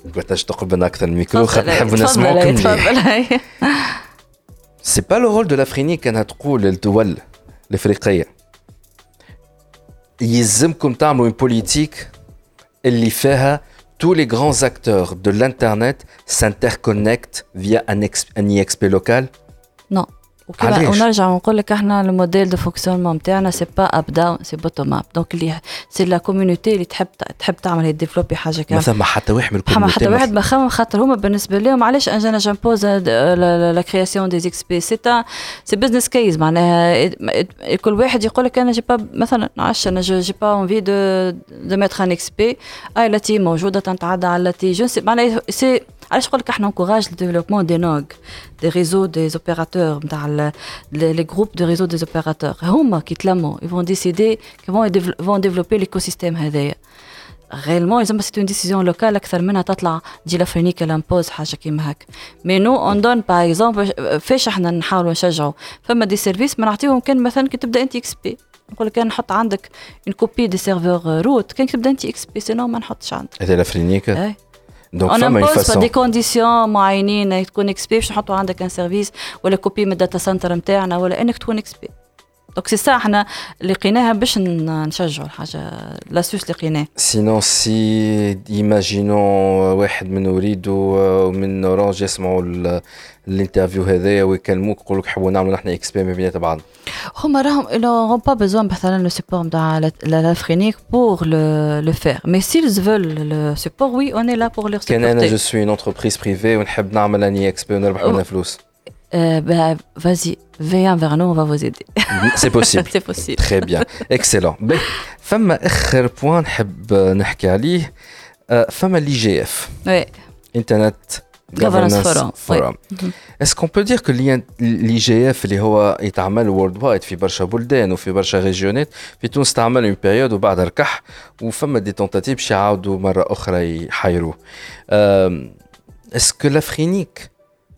اه قلتاش تقرب من اكثر الميكرو تفضل نحب تفضل نسمعوك مليح تفضل هاي. سي با لو رول دو لافرينيك انها تقول للدول الافريقيه يلزمكم تعملوا une بوليتيك اللي فيها tous les grands acteurs de l'internet s'interconnectent via un, ex- un IXP local نو وكما؟ ونرجع ونقول لك إحنا الموديل دو فونكسيونمون نتاعنا سي با اب داون سي بوتوم اب دونك اللي سي لا كوميونيتي اللي تحب تحب تعمل ديفلوبي حاجة ما كامله ثم حتى واحد من ما حتى الكوميونيتي واحد ما خمم خاطر هما بالنسبة لهم علاش أنا جامبوز لا كرياسيون دي إكس بي سي سي بزنس كيز معناها. كل واحد يقول لك أنا جي با مثلا عش أنا جي با انفي دو دو ميتر ان إكس بي اي التي موجودة تنتعدى على التي جو سي معناها سي علاش نقول لك احنا انكوراج الديفلوبمون دي نوغ دي ريزو دي اوبيراتور نتاع لي جروب دو ريزو دي اوبيراتور هما كي تلموا يفون ديسيدي كيفون يفون ديفلوبي ليكو سيستيم هذايا réellement ils ont c'est une décision locale اكثر منها تطلع تجي لافرينيك الامبوز حاجه كيما هكا مي نو اون دون باغ اكزومبل فاش احنا نحاولوا نشجعوا فما دي سيرفيس ما نعطيهم كان مثلا كي تبدا انت اكس بي نقول لك انا نحط عندك اون كوبي دي سيرفور روت كان تبدا انت اكس بي سينو ما نحطش عندك هذا لافرينيك اي دونك اون فما une امبوز دي كونديسيون معينين تكون إكس بي باش نحطوا عندك ان سيرفيس ولا كوبي من الداتا سنتر نتاعنا ولا انك تكون إكس دونك سي إحنا on لقيناها باش نشجعوا الحاجة لاسوس لقيناه. سينون سي ايماجينون واحد من وريد ومن اورانج يسمعوا الانترفيو هذايا ويكلموك يقول لك حبوا نعملوا نحن إكس بي ما بينات بعض. هما راهم لو با بيزوان مثلا لو سيبور نتاع لافرينيك بور لو فير مي سيلز فول لو سيبور وي اون لا بور لو سيبور. كان أنا جو سوي اون انتربريز بريفي ونحب نعمل اني اكسبي ونربح منها فلوس. Euh, bah, vas-y, viens vers nous, on va vous aider. سي بوسيبل C'est possible. تري بيان اكسلون بي فما اخر بوان نحب نحكي عليه آه، فما لي جي اف Ouais. انترنت Governance Forum, فورم اسكو كون بو دير كو لي جي اف اللي هو يتعمل وورلد وايد في برشا بلدان وفي برشا ريجيونات في تونس تعمل اون بيريود وبعدها ركح وفما دي تونتاتيف باش يعاودوا مره اخرى يحيروه اسكو لافرينيك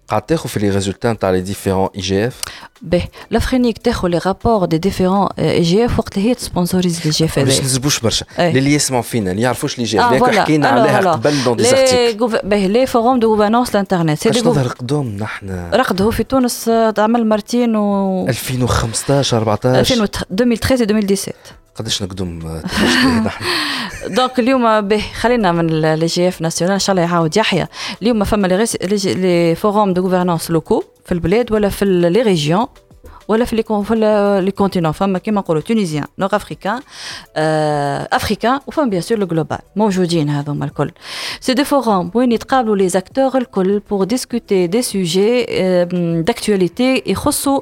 قاعد تاخذ في لي ريزولتا نتاع لي ديفيرون اي جي اف باهي لافرينيك تاخذ لي رابور دي ديفيرون اي جي اف وقت اللي هي تسبونسوريز لي جي اف هذايا باش نزبوش برشا اللي يسمعوا فينا اللي يعرفوش لي جي اف هذاك حكينا عليها قبل دون دي باهي لي فوروم دو غوفرنونس الانترنت سي باش رقدهم نحن هو في تونس عمل مرتين و 2015 14 2013 2017 قداش نقدم آه، تحشتي نحن دونك اليوم به خلينا من لي جي اف ناسيونال ان شاء الله يعاود يحيى اليوم فما لي ريس- لي جي- لي فوروم دو غوفرنانس لوكو في البلاد ولا في ال- لي ريجيون ولا في لي كون- في ال- لي كونتينون فما كيما نقولوا تونيزيان نور افريكان آه، افريكان وفما بيان سور لو جلوبال موجودين هذوما الكل سي دي فوروم وين يتقابلوا لي زاكتور الكل بور ديسكوتي دي سوجي داكتواليتي يخصوا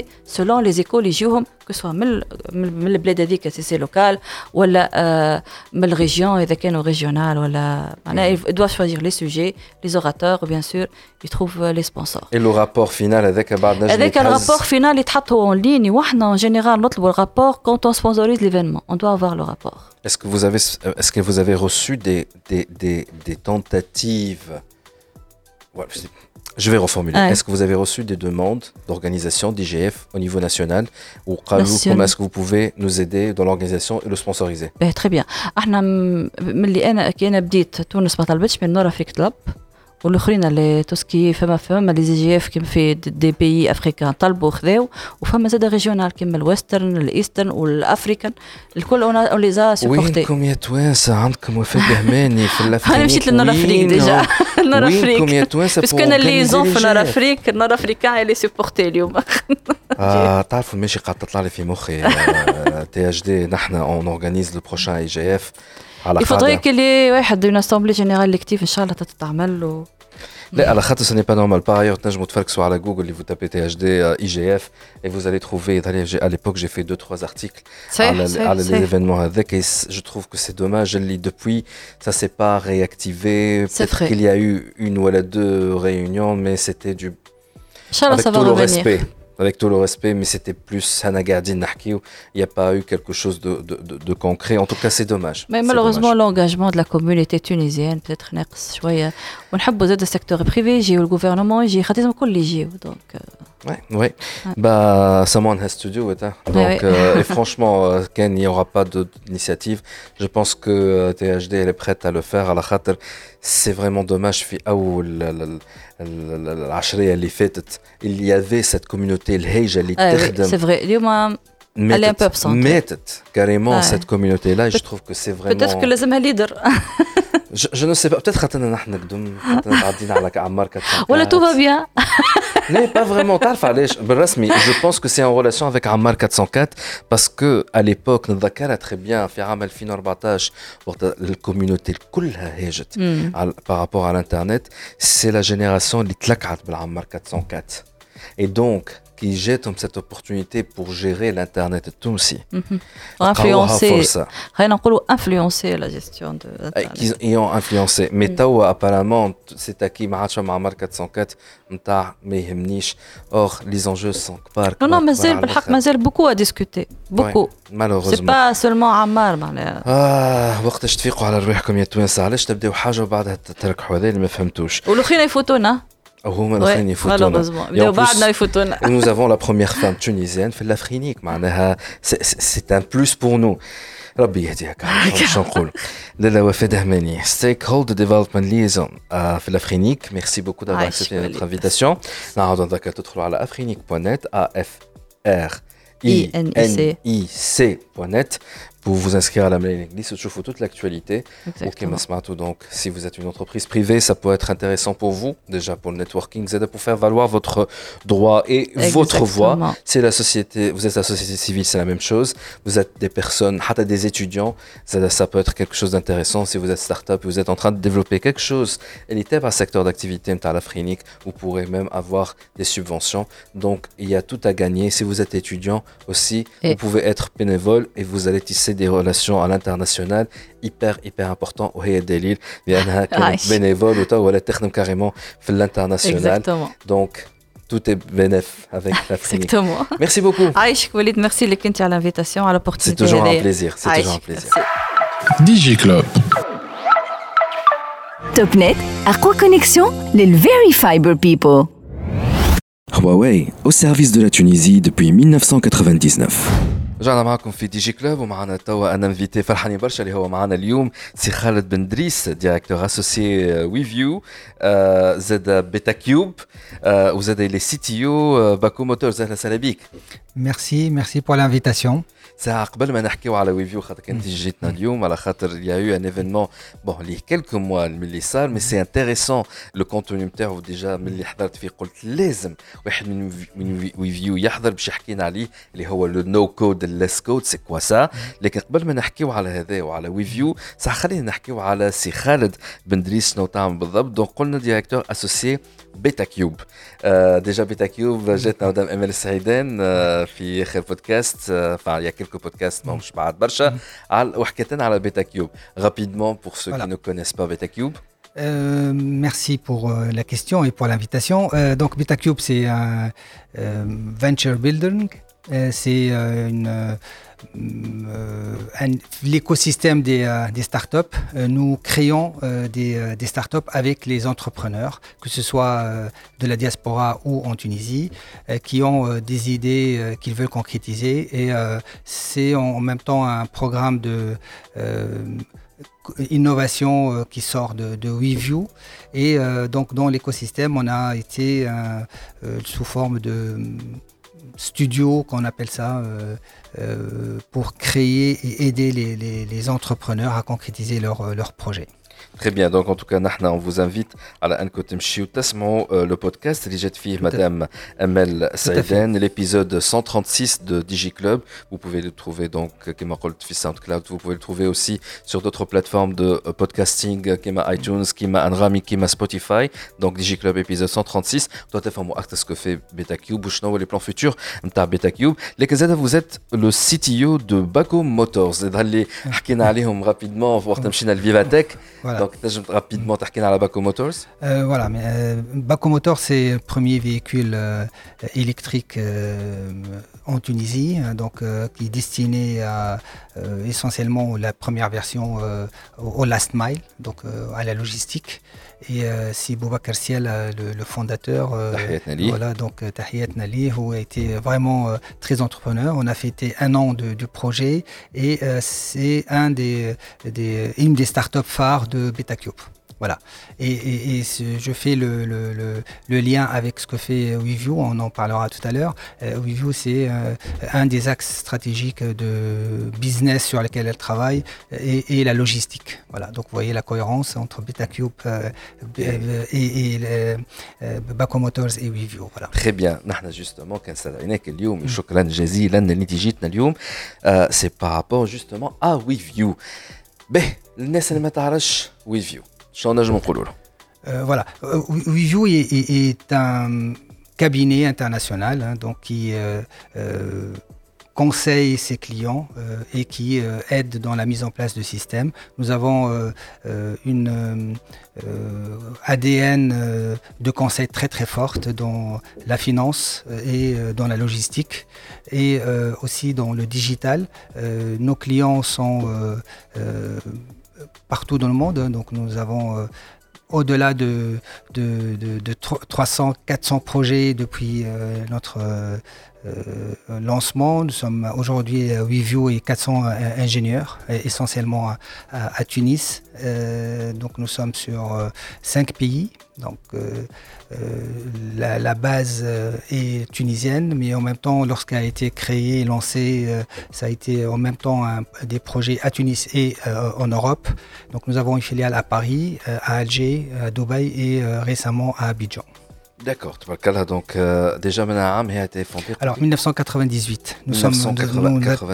سولون لي زيكول يجيوهم كو سوا من ال- من من البلاد هذيك سي سي لوكال ولا آه، من الريجيون اذا كانوا ريجيونال ولا معناها دوا شوازير لي سوجي لي زوراتور وبيان سور يتروف لي سبونسور اي لو رابور فينال هذاك بعد نجم هذاك يتهز. الرابور فينال يتحط هو اون لين وحنا اون جينيرال نطلبوا الرابور كونت اون سبونسوريز ليفينمون اون دوا افوار لو رابور Est-ce que vous avez, est-ce que vous avez reçu des, des, des, des tentatives voilà, je sais- Je vais reformuler. Est-ce que vous avez reçu des demandes d'organisation d'IGF au niveau national ou comment est-ce que vous pouvez nous aider dans l'organisation et le sponsoriser eh, Très bien. احنا ملي انا كي انا بديت تونس ما طلبتش من نورا فيك كلوب والاخرين اللي توسكي فما فما لي زي اف كيما في دي بيي افريكان طلبوا خذاو وفما زاد ريجيونال كيما الويسترن الايسترن والافريكان الكل اون لي زا سوبورتي وينكم يا توانسه عندكم وفاء بهماني في الافريك أنا مشيت للنور افريك ديجا النور افريك وينكم يا توانسه باسكو أنا اللي زون في النور افريك النور افريكان اللي سوبورتي اليوم آه تعرفوا ماشي قاعد تطلع لي في مخي تي اش دي نحن اون اورغانيز لو بروشان اي جي اف على يفضل كلي واحد اون اسامبلي جينيرال كتيف ان شاء الله تتعمل و لا على خاطر سوني با نورمال باغ ايور تنجموا تفركسوا على جوجل اللي vous tapez THD IGF et vous allez trouver à l'époque j'ai fait deux trois articles على على l'événement avec et je trouve que c'est dommage اللي depuis ça s'est pas réactivé peut-être qu'il y a eu une ou deux réunions mais c'était du avec tout le respect avec tout le respect, mais c'était plus Hanagardi Il n'y a pas eu quelque chose de, de, de, de, concret. En tout cas, c'est dommage. Mais malheureusement, l'engagement de la communauté tunisienne, peut-être, on a le secteur privé, le gouvernement, j'ai donc. Ouais, ouais. Bah, someone has to do it. Hein. Donc, euh, et franchement, euh, Ken, il n'y aura pas d'initiative. Je pense que euh, THD, elle est prête à le faire. À la khater, c'est vraiment dommage. Il y avait cette communauté, le Hej, elle est C'est vrai. Elle est un peu absente. Mettent carrément cette communauté-là et je trouve que c'est vraiment. Peut-être que les leader. je, je ne sais pas. Peut-être que nous avons tout va bien. Non, pas vraiment. Je pense que c'est en relation avec Ammar 404 parce que à l'époque, nous très bien fait un fin reportage pour la communauté hmm. par rapport à l'internet. C'est la génération qui Ammar 404. Et donc, qui jettent cette opportunité pour gérer l'Internet tout aussi. Mhm. Influencer, influencer la gestion de l'Internet. Ils ont influencé. Mais mm. apparemment, c'est à qui Mahacha Mahamar 404, Or, les enjeux sont pas. Non, non, mais il beaucoup à discuter. Beaucoup. malheureusement. C'est pas seulement Ammar. آه وقتاش تفيقوا على روحكم يا توانسة علاش تبداو حاجة وبعدها تركحوا هذا اللي ما فهمتوش. والاخرين يفوتونا. Nous avons la première femme tunisienne في l'Afrique معناها c'est un plus pour nous ربي يهديك شو نقول لالا وفاء دهماني ستيك هولد ديفلوبمنت ليزون في الافرينيك ميرسي بوكو دافوار اكسبتي نوتر انفيتاسيون نعاودوا نذكر تدخلوا على afrinique.net a f r i n i c.net pour vous inscrire à la mailing list, je vous toute l'actualité. Donc si vous êtes une entreprise privée, ça peut être intéressant pour vous, déjà pour le networking, pour faire valoir votre droit et votre voix. C'est la société, vous êtes la société civile, c'est la même chose. Vous êtes des personnes, des étudiants, ça, peut être quelque chose d'intéressant. Si vous êtes start-up, vous êtes en train de développer quelque chose, élitaire un secteur d'activité, vous pourrez même avoir des subventions. Donc, il y a tout à gagner. Si vous êtes étudiant aussi, vous pouvez être bénévole et vous allez tisser des relations à l'international hyper hyper important وهي الدليل لانها كانت bénévole وتوا ولا تخدم carrément في l'international donc tout est bénéf avec la Exactement. Merci beaucoup. Aïch Walid, merci les à l'invitation, à l'opportunité. C'est toujours un plaisir. C'est toujours un plaisir. DJ Club. Topnet, quoi Connexion, les Very Fiber People. Huawei, au service de la Tunisie depuis 1999. رجعنا معكم في دي جي كلوب ومعنا توا أنا انفيتي فرحاني برشا اللي هو معنا اليوم سي خالد بن دريس ديريكتور اسوسي ويفيو زاد بيتا كيوب وزاد لي سي تي أو باكو موتورز أهلا وسهلا بيك. ميرسي ميرسي بور لانفيتاسيون ساعة قبل ما نحكيو على ويفيو خاطر كنت جيتنا اليوم على خاطر يا يو ان ايفينمون بون لي كيلكو موا من اللي صار مي سي انتيريسون لو كونتوني نتاعو ديجا من اللي حضرت فيه قلت لازم واحد من من ويفيو يحضر باش يحكينا عليه اللي هو لو نو كود الليس كود سي كوا سا لكن قبل ما نحكيو على هذا وعلى ويفيو ساعة خلينا نحكيو على سي خالد بن دريس شنو تعمل بالضبط. دونك قلنا ديريكتور اسوسيي بيتا كيوب آه ديجا بيتا كيوب جاتنا مدام امال السعيدان آه في اخر بودكاست آه يا كيلكو بودكاست ماهمش بعد برشا على وحكيت لنا على بيتا كيوب رابيدمون بور سو كي نو كونيس با بيتا كيوب Euh, merci pour euh, la question et pour l'invitation. Euh, donc BetaCube, c'est un venture building c'est une l'écosystème des, des, startups, nous créons des, startups avec les entrepreneurs, que ce soit de la diaspora ou en Tunisie, qui ont des idées qu'ils veulent concrétiser. Et c'est en, même temps un programme de innovation euh, qui sort de, WeView. Et euh, donc dans l'écosystème, on a été euh, sous forme de studio qu'on appelle ça pour créer et aider les, entrepreneurs à concrétiser leurs leur projets. Très bien, donc en tout cas, on vous invite à la euh, le podcast de Madame Amel Saïden, l'épisode 136 de DigiClub. Vous pouvez le trouver donc, euh, comme SoundCloud, vous pouvez le trouver aussi sur d'autres plateformes de euh, podcasting, comme iTunes, comme Anrami, comme Spotify. Donc DigiClub épisode 136. Toi, tu formes ce que fait BetaCube, ou les plans futurs de BetaCube. Les Kazada, vous êtes le CTO de Baco Motors. Et d'aller, rapidement, voir Tamchina le Vivatech. Donc, rapidement, à la Baco Motors euh, Voilà, mais euh, Baco Motors, c'est le premier véhicule euh, électrique en Tunisie, hein, donc qui est destiné à essentiellement la première version au last mile, donc à la logistique. Et c'est Boubacar Siel, le, fondateur. voilà, donc Tahiyat Nali, a été vraiment très entrepreneur. On a fêté un an de, projet et c'est un des, des, une des startups phares de Betacube. Voilà. Et, je fais le, lien avec ce que fait WeView, on en parlera tout à l'heure. Euh, WeView, c'est euh, un des axes stratégiques de business sur lesquels elle travaille et, la logistique. Voilà. Donc vous voyez la cohérence entre BetaCube euh, et, et Baco Motors et WeView. Voilà. Très bien. justement, c'est par rapport justement à WeView. Ben, الناس اللي ما تعرفش WeView شنو euh, voilà. Euh, WeView est, un cabinet international hein, qui euh, conseille ses clients et qui aide dans la mise en place de systèmes. Nous avons une ADN de conseil très très forte dans la finance et dans la logistique et aussi dans le digital. nos clients sont partout dans le monde, donc nous avons au-delà de, de, de, 300-400 projets depuis notre euh, lancement. Nous sommes aujourd'hui à WeView et 400 ingénieurs, essentiellement à, Tunis. Euh, donc nous sommes sur 5 euh, pays. Donc la, base est tunisienne, mais en même temps, lorsqu'elle a été créée et lancée, ça a été en même temps des projets à Tunis et en Europe. Donc nous avons une filiale à Paris, à Alger, à Dubaï et récemment à Abidjan. D'accord, donc euh, déjà maintenant, a été fondée Alors 1998, nous, Sommes,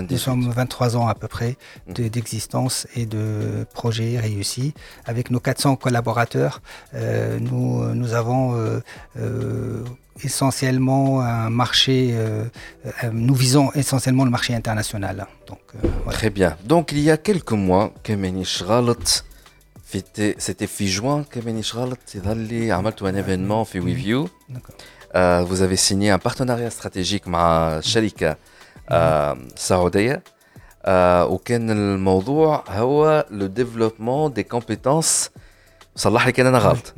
nous, sommes 23 ans à peu près d'existence et de projets réussis. Avec nos 400 collaborateurs, euh, nous, nous avons euh, essentiellement un marché, nous visons essentiellement le marché international. Donc, Très bien. Donc il y a quelques mois, Kemeni Galat c'était fin juin que غلط un événement في WeView euh, vous avez signé un partenariat stratégique مع شركة سعودية وكان الموضوع هو le développement des compétences صلح لي كان انا غلط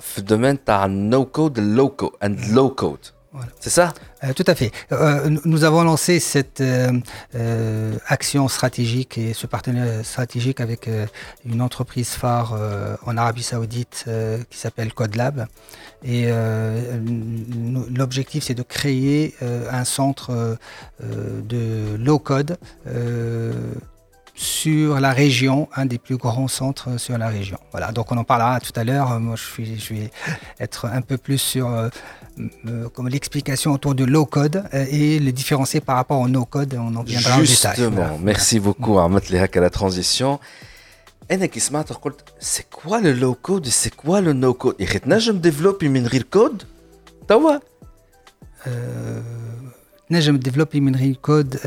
في الدومين تاع النو كود اللو كود اند لو كود C'est ça Euh, Tout à fait. Euh, nous avons lancé cette euh, action stratégique et ce partenariat stratégique avec une entreprise phare en Arabie Saoudite qui s'appelle CodeLab. Et l'objectif, c'est de créer un centre de low code sur la région, un des plus grands centres sur la région. Voilà, donc on en parlera tout à l'heure. Moi, je, suis, je vais être un peu plus sur euh, comme l'explication autour de low code euh, et le différencier par rapport au no code. On en viendra Justement, en détail. merci beaucoup à mettre à la transition. C'est quoi le low code C'est quoi le no code Et je me développe une code euh, je développer une code.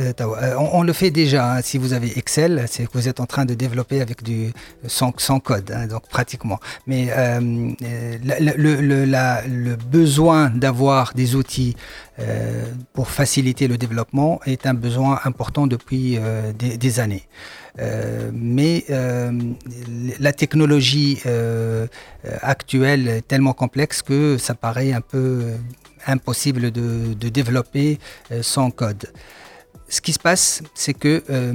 On, le fait déjà. Hein. Si vous avez Excel, c'est que vous êtes en train de développer avec du sans, code, hein, donc pratiquement. Mais le, le, besoin d'avoir des outils pour faciliter le développement est un besoin important depuis des, années. mais la technologie actuelle est tellement complexe que ça paraît un peu impossible de, développer euh, sans code. Ce qui se passe, c'est que euh,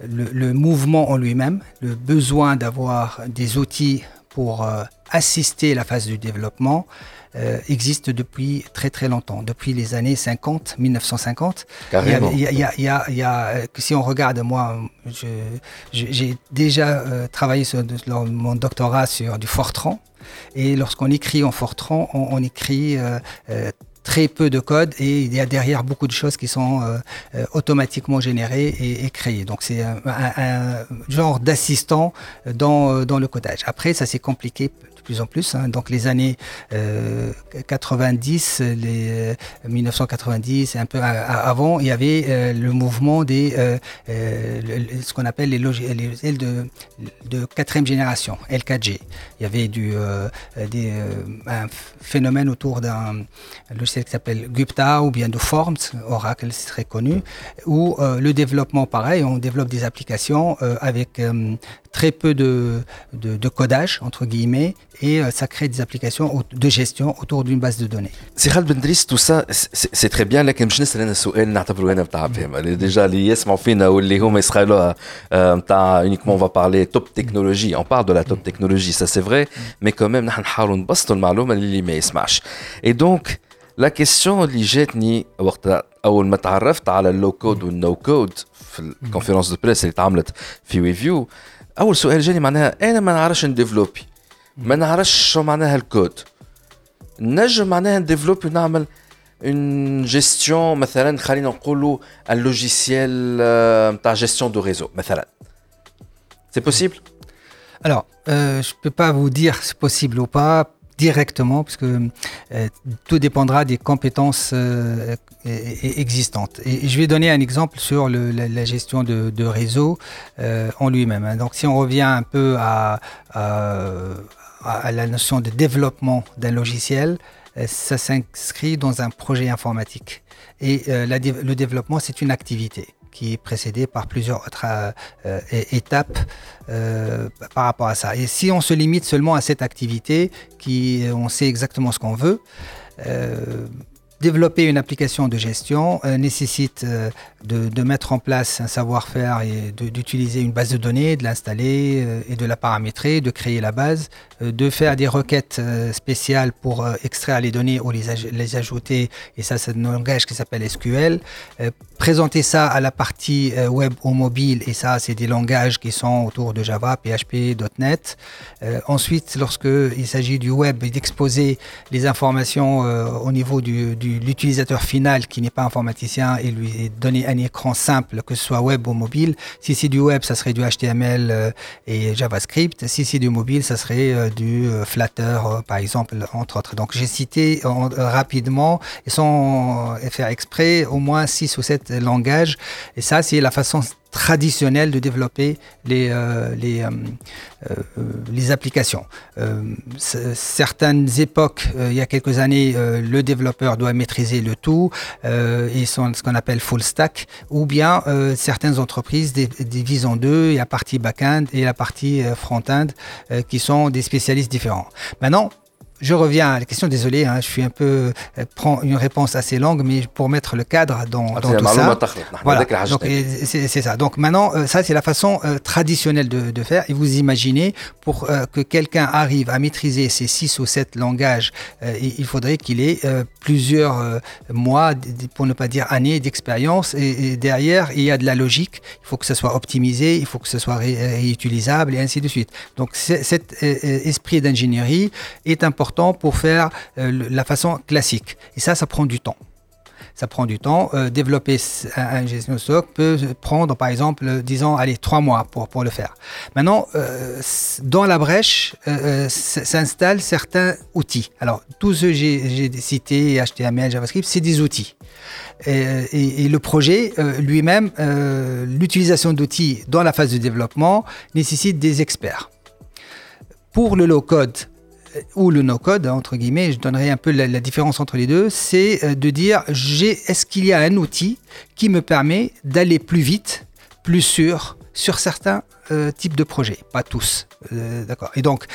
le, mouvement en lui-même, le besoin d'avoir des outils pour euh, assister la phase du développement, existe depuis très très longtemps, depuis les années 50, 1950. Carrément. Il y a, si on regarde, moi, j'ai déjà travaillé sur mon doctorat sur du Fortran. Et lorsqu'on écrit en Fortran, on, écrit euh, euh, très peu de code et il y a derrière beaucoup de choses qui sont euh, automatiquement générées et, créées. Donc c'est un, genre d'assistant dans, dans le codage. Après, ça s'est compliqué plus en plus. Hein. Donc les années 90, euh, les 1990 euh, et un peu avant, il y avait euh, le mouvement des ce qu'on appelle les logiciels de, de quatrième génération, LKG. Il y avait du, des, un phénomène autour d'un logiciel qui s'appelle Gupta ou bien de Forms, Oracle, c'est très connu, où le développement, pareil, on développe des applications avec très peu de, de, de, codage, entre guillemets, et euh, ça crée des applications de gestion autour d'une base de données. C'est Bendris, tout ça, c'est très bien, لكن باش نسال انا سؤال نعتبره انا بتاع فهم ديجا اللي يسمعوا فينا واللي هما يسخلوها نتاع uniquement on va parler top technologie, on parle de la top technologie, ça c'est vrai, mais quand même نحن نحاولوا نبسطوا المعلومه اللي ما يسمعش. Et donc la question اللي جاتني وقت اول ما تعرفت على اللو كود والنو كود في الكونفرنس دو بريس اللي تعملت في ويفيو اول سؤال جاني معناها انا ما نعرفش نديفلوبي ما نعرفش شو معناها الكود نجم معناها نديفلوبي ونعمل اون جيستيون مثلا خلينا نقولوا اللوجيسيال نتاع جيستيون دو ريزو مثلا سي بوسيبل Alors, euh, je ne peux pas vous dire si c'est possible ou pas directement, parce que euh, tout dépendra des compétences euh, existantes. Et je vais donner un exemple sur la, gestion de, réseau euh, en lui-même. Hein. Donc si on revient un peu à, la notion de développement d'un logiciel, euh, ça s'inscrit dans un projet informatique. Et le développement, c'est une activité qui est précédée par plusieurs autres euh, étapes par rapport à ça. Et si on se limite seulement à cette activité, qui on sait exactement ce qu'on veut, Développer une application de gestion euh, nécessite euh, de, mettre en place un savoir-faire et d'utiliser une base de données, de l'installer euh, et de la paramétrer, de créer la base, de faire des requêtes spéciales pour extraire les données ou les, ajouter, et ça c'est un langage qui s'appelle SQL. présenter ça à la partie web ou mobile, et ça c'est des langages qui sont autour de Java, PHP, .NET. ensuite, lorsqu'il s'agit du web, d'exposer les informations au niveau du l'utilisateur final qui n'est pas informaticien et lui donner un écran simple, que ce soit web ou mobile. Si c'est du web, ça serait du HTML euh, et JavaScript. Si c'est du mobile, ça serait euh, du euh, Flutter, par exemple, entre autres. Donc j'ai cité rapidement sans faire exprès au moins 6 ou 7 langages. Et ça, c'est la façon traditionnel de développer les, euh, les, euh, euh, les applications. certaines époques, il y a quelques années, le développeur doit maîtriser le tout et sont ce qu'on appelle full stack, ou bien certaines entreprises divisent en deux, il y a la partie back-end et la partie front-end qui sont des spécialistes différents. Maintenant, je reviens à la question, désolé, hein, je suis un peu euh, prends une réponse assez longue, mais pour mettre le cadre dans, dans tout ça. Voilà. C'est ça. Donc maintenant, euh, ça c'est la façon euh, traditionnelle de, de, faire. Et vous imaginez, pour que quelqu'un arrive à maîtriser ces six ou sept langages, il faudrait qu'il ait plusieurs mois, pour ne pas dire années d'expérience. Et, derrière, il y a de la logique. Il faut que ce soit optimisé, il faut que ce soit réutilisable et ainsi de suite. Donc cet esprit d'ingénierie est important pour faire euh, la façon classique. Et ça, ça prend du temps. Ça prend du temps. Euh, développer un, gestion stock peut prendre, par exemple, euh, disons, allez, trois mois pour, pour le faire. Maintenant, dans la brèche, s'installent certains outils. Alors, tous ceux que j'ai cités, HTML, JavaScript, c'est des outils. Et, le projet lui-même, l'utilisation d'outils dans la phase de développement nécessite des experts. Pour le low-code, ou le no-code, entre guillemets, je donnerai un peu la, différence entre les deux, c'est euh, de dire est-ce qu'il y a un outil qui me permet d'aller plus vite, plus sûr sur certains euh, types de projets, pas tous. Euh, d'accord. Et donc,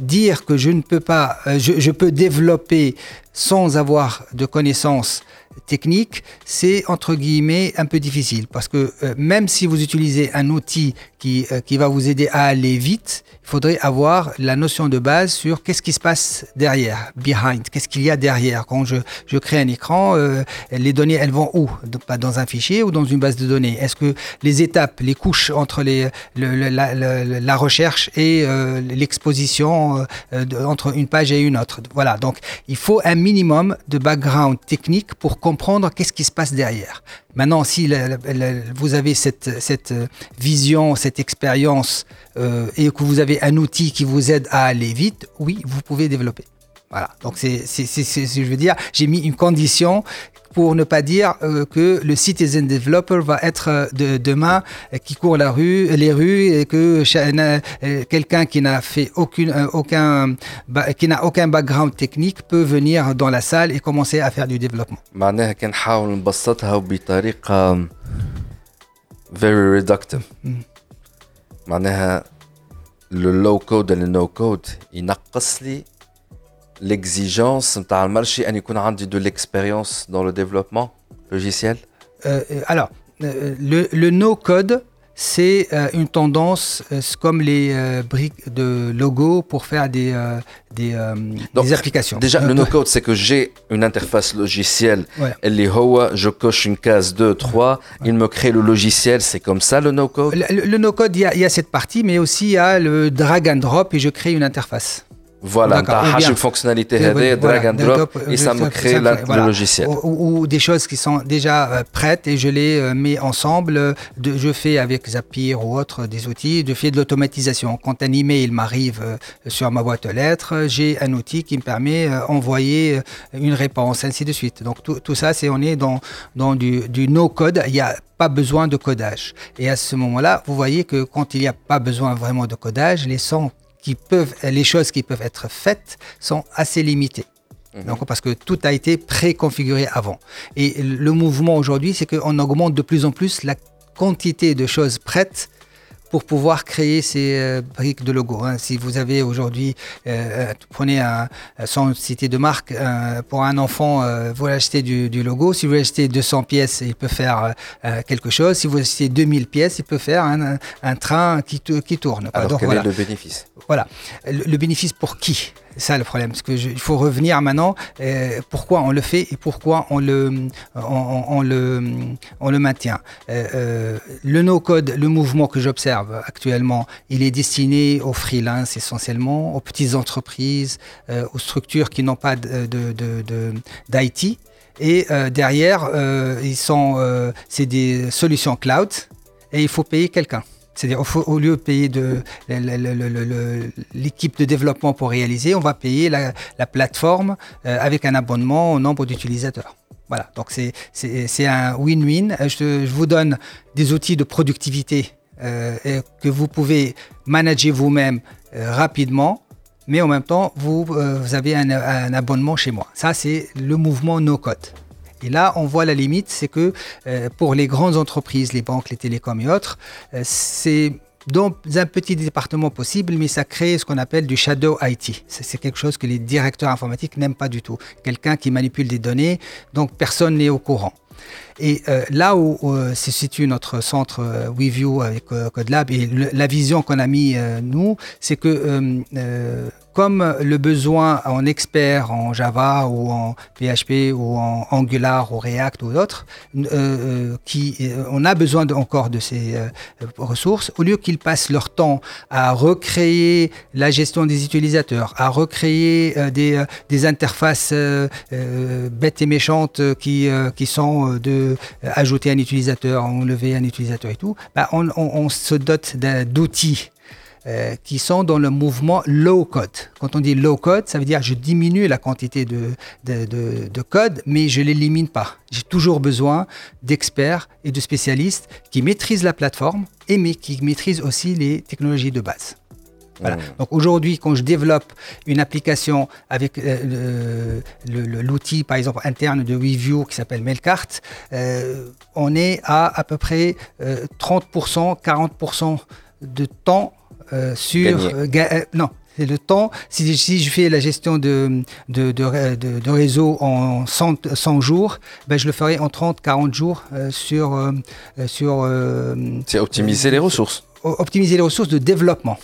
dire que je ne peux pas, je, je, peux développer sans avoir de connaissances techniques, c'est entre guillemets un peu difficile parce que même si vous utilisez un outil qui, qui va vous aider à aller vite, il faudrait avoir la notion de base sur qu'est-ce qui se passe derrière, behind, qu'est-ce qu'il y a derrière? Quand je, je crée un écran, euh, les données, elles vont où? Dans un fichier ou dans une base de données. Est-ce que les étapes, les couches entre la, recherche et euh, l'exposition euh, entre une page et une autre? Voilà, donc il faut un minimum de background technique pour comprendre qu'est-ce qui se passe derrière. Maintenant, si vous avez cette, cette, vision, cette expérience euh, et que vous avez un outil qui vous aide à aller vite, oui, vous pouvez développer. Voilà. Donc, c'est ce que je veux dire. J'ai mis une condition pour ne pas dire euh, que le citizen developer va être euh, de, demain euh, qui court la rue, les rues et que quelqu'un qui n'a fait aucune, aucun, qui n'a aucun background technique peut venir dans la salle et commencer à faire du développement. very reductive. معناها le low code et le no code ينقص لي l'exigence de marché de l'expérience dans le développement logiciel euh, euh, Alors, euh, le, no-code, c'est une tendance, comme les briques de logo pour faire des, des, applications. Déjà, le no-code, c'est que j'ai une interface logicielle. Ouais. Hoa, je coche une case 2, 3, il me crée le logiciel. C'est comme ça le no-code? Le, no-code, il y, a cette partie, mais aussi il y a le drag and drop et je crée une interface. Voilà, tu une fonctionnalité voilà, drag and drop, et ça me crée le logiciel. Ou, des choses qui sont déjà euh, prêtes et je les euh, mets ensemble. Je fais avec Zapier ou autre des outils, je fais de l'automatisation. Quand un email m'arrive euh, sur ma boîte aux lettres, j'ai un outil qui me permet d'envoyer une réponse, ainsi de suite. Donc tout, tout ça, c'est on est dans, dans du, du no-code. Il n'y a pas besoin de codage. Et à ce moment-là, vous voyez que quand il n'y a pas besoin vraiment de codage, les sons qui peuvent, les choses qui peuvent être faites sont assez limitées. Mhm. Donc, parce que tout a été préconfiguré avant. Et le mouvement aujourd'hui, c'est qu'on augmente de plus en plus la quantité de choses prêtes pour pouvoir créer ces euh, briques de logo. Hein. Si vous avez aujourd'hui, euh, euh prenez un, sans citer de marque, pour un enfant, vous achetez du, du, logo. Si vous achetez 200 pièces, il peut faire quelque chose. Si vous achetez 2000 pièces, il peut faire un, un train qui, qui tourne. Alors Donc, quel voilà. est le bénéfice? Voilà. Le, le bénéfice pour qui? Ça le problème, parce que il faut revenir maintenant. Euh, pourquoi on le fait et pourquoi on le, on, le, on le maintient. Euh, euh, le no-code, le mouvement que j'observe actuellement, il est destiné aux freelance essentiellement, aux petites entreprises, aux structures qui n'ont pas de, de, de, d'IT. Et derrière, ils sont, c'est des solutions cloud et il faut payer quelqu'un. C'est-à-dire, au, lieu de payer l'équipe de développement pour réaliser, on va payer la, la plateforme euh, avec un abonnement au nombre d'utilisateurs. Voilà, donc c'est un win-win. Euh, je, vous donne des outils de productivité euh, que vous pouvez manager vous-même rapidement, mais en même temps, vous, vous avez un, un abonnement chez moi. Ça, c'est le mouvement no-code. Et là, on voit la limite, c'est que euh, pour les grandes entreprises, les banques, les télécoms et autres, euh, c'est dans un petit département possible, mais ça crée ce qu'on appelle du shadow IT. C'est quelque chose que les directeurs informatiques n'aiment pas du tout. Quelqu'un qui manipule des données, donc personne n'est au courant. Et euh, là où euh, se situe notre centre euh, WeView avec CodeLab et la vision qu'on a mis nous, c'est que comme le besoin en expert en Java ou en PHP ou en Angular ou React ou d'autres, on a besoin encore de ces ressources, au lieu qu'ils passent leur temps à recréer la gestion des utilisateurs, à recréer des, interfaces bêtes et méchantes qui sont de euh, ajouter un utilisateur, enlever un utilisateur et tout, bah, on, se dote d'outils euh, qui sont dans le mouvement low code. Quand on dit low code, ça veut dire je diminue la quantité de, de, code, mais je ne l'élimine pas. J'ai toujours besoin d'experts et de spécialistes qui maîtrisent la plateforme et mais qui maîtrisent aussi les technologies de base. Mmh. Donc aujourd'hui, quand je développe une application avec euh, l'outil, par exemple, interne de WeView qui s'appelle Mailcart, euh, on est à à peu près 30%, euh, 40% de temps sur... non, c'est le temps. Si, je fais la gestion de, de, de, réseau en 100, 100, jours, ben je le ferai en 30-40 jours sur... sur c'est optimiser les ressources. Optimiser les ressources de développement.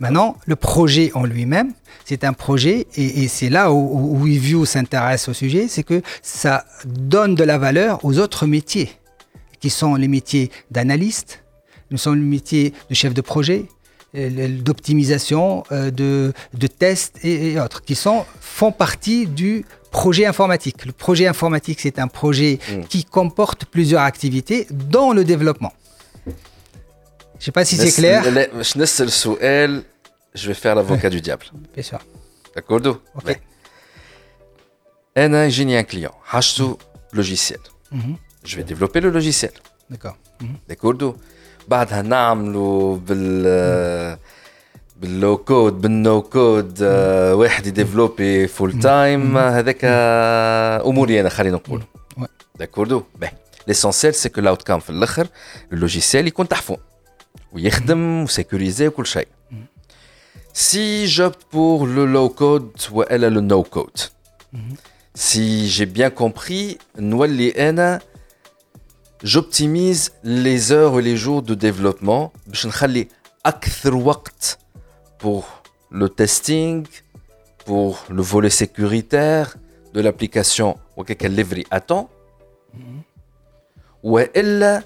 Maintenant, le projet en lui-même, c'est un projet, et, c'est là où, WeView s'intéresse au sujet, c'est que ça donne de la valeur aux autres métiers, qui sont les métiers d'analyste, nous sommes les métiers de chef de projet, euh, d'optimisation, euh, de, de test et, autres, qui sont, font partie du projet informatique. Le projet informatique, c'est un projet hmm. qui comporte plusieurs activités dans le développement. Je sais pas si c'est clair. Je vais faire l'avocat du diable. Bien sûr. D'accord Ok. Un j'ai un client, un logiciel. Mhm. Je vais développer le logiciel. D'accord. D'accord بعدها نعملوا بال باللو كود بالنو كود واحد يديفلوبي فول تايم هذاك اموري انا خلينا نقول داكوردو باهي ليسونسيال سي كو لاوتكام في الاخر اللوجيسيال يكون تحفون ويخدم وسيكوريزي وكل شيء si j'opte pour le low code ou elle a le no code si j'ai bien compris نولي انا j'optimise les heures et les jours de développement باش نخلي اكثر وقت pour le testing pour le volet sécuritaire de l'application qu'elle livre à temps ou elle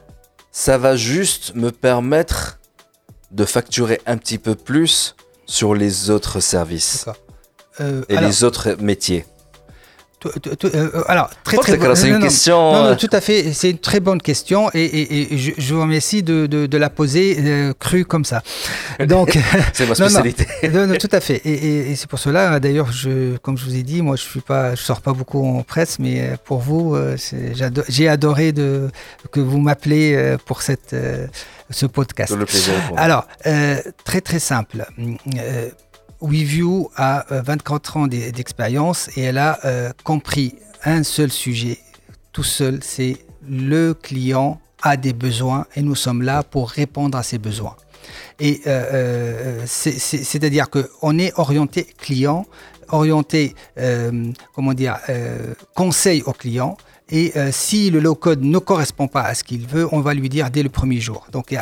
ça va juste me permettre de facturer un petit peu plus sur les autres services euh, et les autres métiers. Euh, alors, très très bonne question. Non, non, tout à fait. C'est une très bonne question et, je, vous remercie de, la poser euh, crue comme ça. Donc, c'est ma spécialité. Non, tout à fait. Et, c'est pour cela, d'ailleurs, je, comme je vous ai dit, moi, je suis pas, je sors pas beaucoup en presse, mais pour vous, j'ai adoré de, que vous m'appelez pour cette ce podcast. Le plaisir. Alors, euh, très très simple. Euh, WeView a 24 euh, ans d'expérience et elle a compris un seul sujet, tout seul, c'est le client a des besoins et nous sommes là pour répondre à ses besoins. Et c'est-à-dire qu'on est orienté client, orienté, comment dire, conseil au client et euh, si le low-code ne correspond pas à ce qu'il veut, on va lui dire dès le premier jour. Donc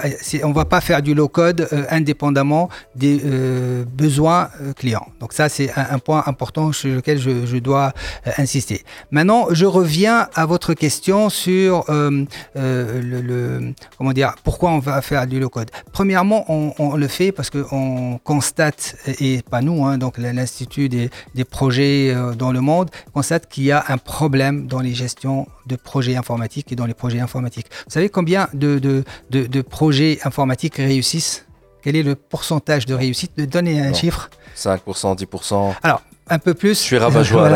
on ne va pas faire du low-code euh, indépendamment des euh, besoins clients. Donc ça, c'est un, point important sur lequel je, dois insister. Maintenant, je reviens à votre question sur le, comment dire, pourquoi on va faire du low-code. Premièrement, on, on, le fait parce qu'on constate, et pas nous, hein, donc l'Institut des, des projets dans le monde, constate qu'il y a un problème dans les gestions de projets informatiques et dans les projets informatiques. Vous savez combien de, de, de, projets informatiques réussissent Quel est le pourcentage de réussite de Donner un chiffre 5%, 10%. Alors, un peu plus. Je suis rabat-joie,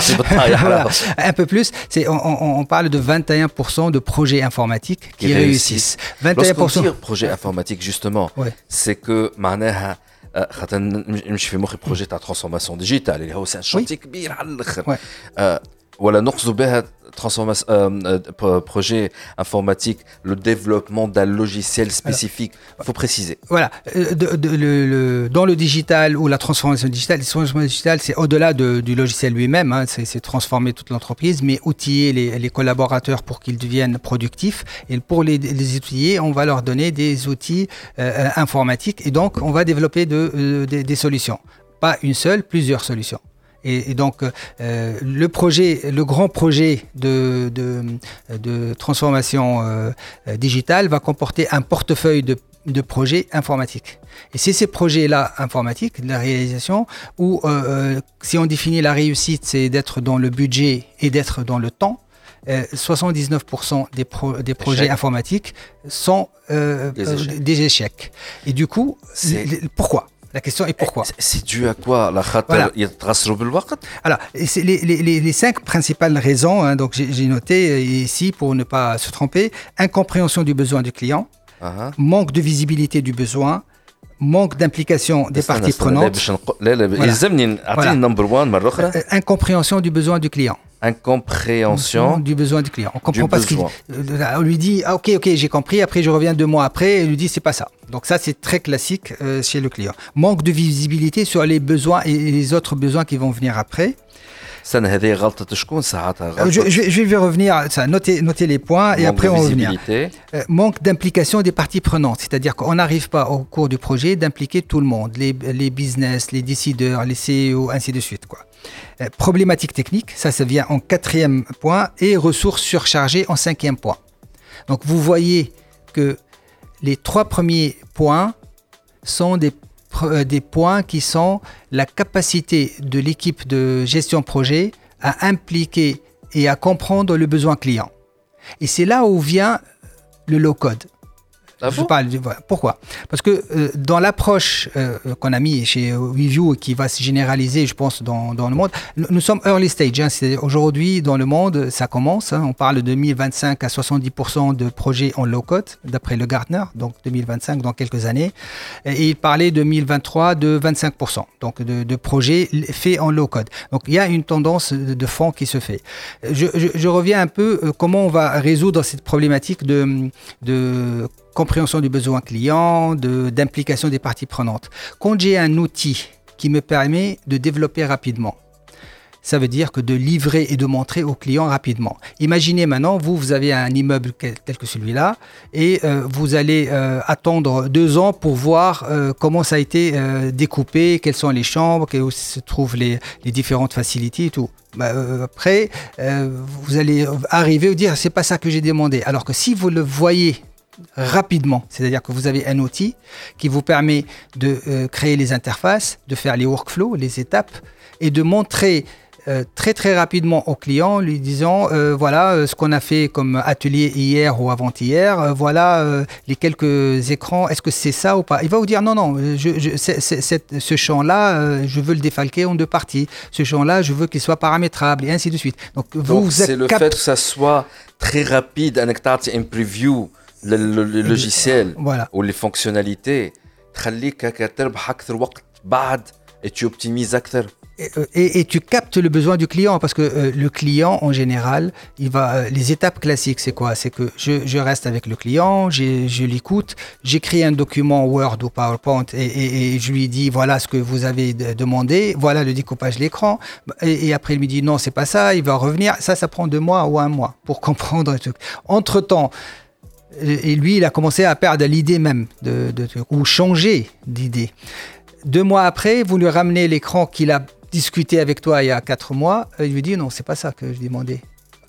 Un peu plus, c'est, on, on, parle de 21% de projets informatiques qui, réussissent. 21%. Lorsqu'on dire projet informatique, justement, c'est que, je fais mon projet de transformation digitale, c'est un chantier كبير على الاخر voilà, euh, euh projet informatique, le développement d'un logiciel spécifique. Il faut préciser. Voilà, euh, dans le digital ou la transformation digitale, la transformation digitale, c'est au-delà du logiciel lui-même, hein, c'est transformer toute l'entreprise, mais outiller les, collaborateurs pour qu'ils deviennent productifs. Et pour les, outiller, on va leur donner des outils euh, informatiques et donc on va développer des solutions. Pas une seule, plusieurs solutions. Et, donc, euh, le projet, le grand projet de, de, transformation euh, digitale va comporter un portefeuille de, de projets informatiques. Et c'est ces projets-là informatiques, la réalisation, où euh, si on définit la réussite, c'est d'être dans le budget et d'être dans le temps. 79% des, des projets informatiques sont des échecs. des, échecs. Et du coup, pourquoi? La question est pourquoi C'est dû à quoi La voilà. Alors, les, les, les, cinq principales raisons, hein, donc j'ai noté euh, ici pour ne pas se tromper incompréhension du besoin du client, uh-huh. manque de visibilité du besoin, manque d'implication des parties prenantes. Voilà. Incompréhension du besoin du client incompréhension du besoin du client. On comprend pas ce qu'il euh, On lui dit ah, ok ok j'ai compris. Après je reviens deux mois après et lui dit c'est pas ça. Donc ça c'est très classique euh, chez le client. Manque de visibilité sur les besoins et les autres besoins qui vont venir après. Euh, je, je, je vais revenir, ça, noter, noter les points et après on va revenir. manque d'implication des parties prenantes, c'est-à-dire qu'on n'arrive pas au cours du projet d'impliquer tout le monde, les, les business, les décideurs, les CEO, ainsi de suite. Quoi. Euh, problématiques techniques, ça, ça vient en quatrième point, et ressources surchargées en cinquième point. Donc vous voyez que les trois premiers points sont des, euh, des points qui sont la capacité de l'équipe de gestion projet à impliquer et à comprendre le besoin client. Et c'est là où vient le low code. Ah je parle, pourquoi? Parce que euh, dans l'approche euh, qu'on a mis chez WeView et qui va se généraliser, je pense, dans, dans le monde, nous, sommes early stage. Hein, aujourd'hui, dans le monde, ça commence. Hein, on parle de 2025 à 70% de projets en low code, d'après le Gartner, donc 2025 dans quelques années. Et il parlait de 2023 de 25%, donc de, de, projets faits en low code. Donc il y a une tendance de fond qui se fait. Je, je, je reviens un peu euh, comment on va résoudre cette problématique de, de compréhension du besoin client, d'implication des parties prenantes. Quand j'ai un outil qui me permet de développer rapidement, ça veut dire que de livrer et de montrer au client rapidement. Imaginez maintenant, vous, vous avez un immeuble tel que celui-là et euh, vous allez euh, attendre deux ans pour voir euh, comment ça a été découpé, quelles sont les chambres, où se trouvent les, différentes facilités et tout. Bah, après, vous allez arriver à dire c'est pas ça que j'ai demandé. Alors que si vous le voyez rapidement. C'est-à-dire que vous avez un outil qui vous permet de euh, créer les interfaces, de faire les workflows, les étapes, et de montrer euh, très très rapidement au client, lui disant euh, voilà ce qu'on a fait comme atelier hier ou avant-hier, voilà les quelques écrans, est-ce que c'est ça ou pas? Il va vous dire non non, je, ce champ-là, je veux le défalquer en deux parties. Ce champ-là, je veux qu'il soit paramétrable et ainsi de suite. Donc, vous, c'est le fait que ça soit très rapide, un preview le, le, le logiciel voilà. ou les fonctionnalités et tu optimises et, et, tu captes le besoin du client parce que euh, le client en général, il va euh, les étapes classiques, c'est quoi? C'est que je, je, reste avec le client, je l'écoute, j'écris un document Word ou PowerPoint et, et, je lui dis voilà ce que vous avez demandé, voilà le découpage de l'écran. Et, après il me dit non c'est pas ça, il va revenir. Ça, ça prend deux mois ou un mois pour comprendre le truc. Entre temps et lui, il a commencé à perdre l'idée même, de, ou changer d'idée. Deux mois après, vous lui ramenez l'écran qu'il a discuté avec toi il y a quatre mois, il lui dit non, c'est pas ça que je demandais.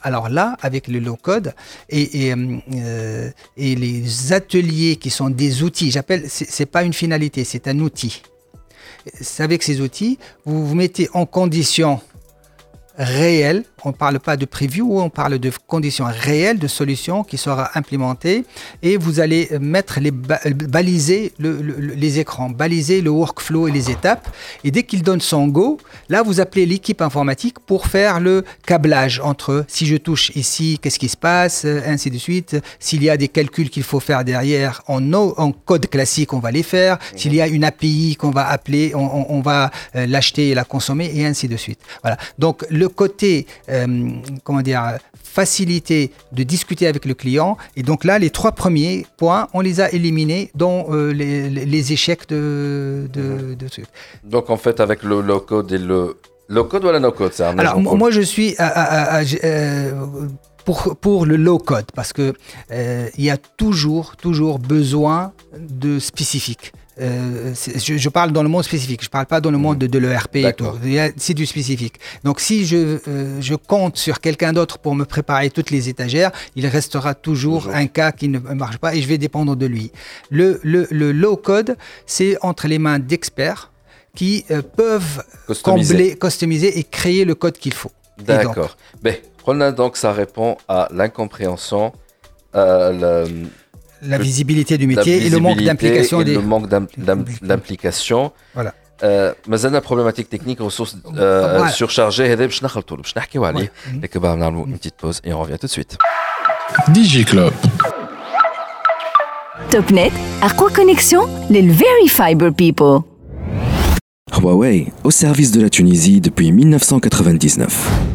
Alors là, avec le low code et, et, euh, et les ateliers qui sont des outils, j'appelle, c'est pas une finalité, c'est un outil. Avec ces outils, vous vous mettez en condition réel. On ne parle pas de preview, on parle de conditions réelles de solutions qui sera implémentée et vous allez mettre les baliser les écrans, baliser le workflow et les étapes. Et dès qu'il donne son go, là vous appelez l'équipe informatique pour faire le câblage entre si je touche ici, qu'est-ce qui se passe, ainsi de suite. S'il y a des calculs qu'il faut faire derrière en, code classique, on va les faire. S'il y a une API qu'on va appeler, on, va euh, l'acheter et la consommer et ainsi de suite. Voilà. Donc le côté euh, comment dire, facilité de discuter avec le client. Et donc là, les trois premiers points, on les a éliminés dans les, échecs de, de. Donc en fait, avec le low-code et le Low-code ou la no-code Alors, moi, je suis euh, pour, pour le low-code parce que euh, il y a toujours, toujours besoin de spécifique. Euh, je, parle dans le monde spécifique, je ne parle pas dans le monde de, l'ERP et tout. C'est du spécifique. Donc si je, je compte sur quelqu'un d'autre pour me préparer toutes les étagères, il restera toujours, un cas qui ne marche pas et je vais dépendre de lui. Le, le, le low-code, c'est entre les mains d'experts qui euh, peuvent combler, customiser et créer le code qu'il faut. D'accord. Ben, donc ça répond à l'incompréhension, euh, la visibilité du métier et le manque d'implication. Des... Le manque d'implication. Voilà. Euh, la problématique technique, ressources euh, surchargées, une petite pause et on revient tout de suite. DigiClub. TopNet, à quoi connexion Les Very Fiber People. Huawei, au service de la Tunisie depuis 1999.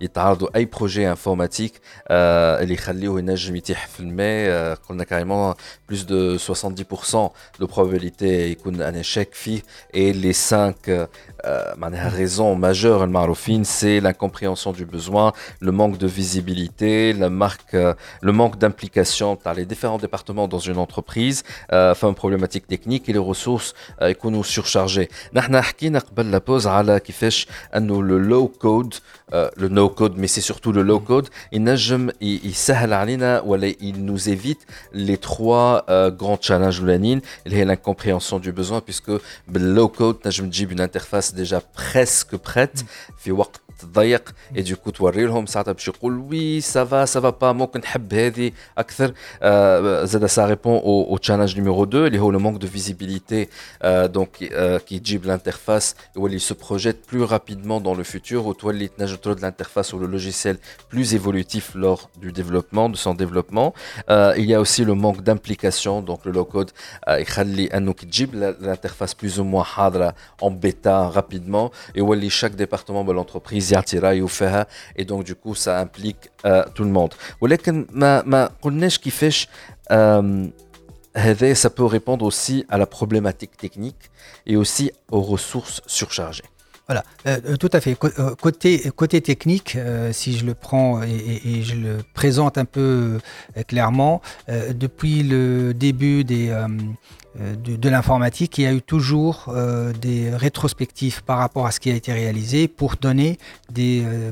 يتعرضوا اي بروجي انفورماتيك اللي يخليوه ينجم يتيح في الماء قلنا كاريمون plus de 70% de probabilité يكون un échec فيه et les 5 la raison majeure, c'est l'incompréhension du besoin, le manque de visibilité, la marque, euh, le manque d'implication par les différents départements dans une entreprise, euh, enfin une problématique technique et les ressources يكونوا euh, surchargées. نحن حكينا قبل la pause على كيفاش انه le low code euh, le no-code, mais c'est surtout le low-code, mm. il, il, il nous évite les trois euh, grands challenges de l'incompréhension du besoin, puisque le low-code, une interface déjà presque prête. Mm. وقت ضيق اي دوكو توري لهم ساعتها باش يقول وي سافا سافا با ممكن نحب هذه اكثر آه زاد سا ريبون او تشالنج نيميرو 2 اللي هو لو مونك دو فيزيبيليتي دونك كي تجيب الانترفاس يولي سو بروجيت بلو رابيدمون دون لو فوتور وتولي تنجم ترد الانترفاس ou le logiciel plus évolutif lors du développement, de son développement. Euh, il y a aussi le manque d'implication, donc le low-code, يخلي انه كي تجيب l'interface plus ou moins حاضره en bêta rapidement يولي chaque département de l'entreprise et donc du coup ça implique euh, tout le monde. Mais euh, ça peut répondre aussi à la problématique technique et aussi aux ressources surchargées. Voilà, euh, tout à fait. Côté, technique, si je le prends et, je le présente un peu clairement, depuis le début des euh, de, l'informatique, il y a eu toujours euh, des rétrospectives par rapport à ce qui a été réalisé pour donner des euh,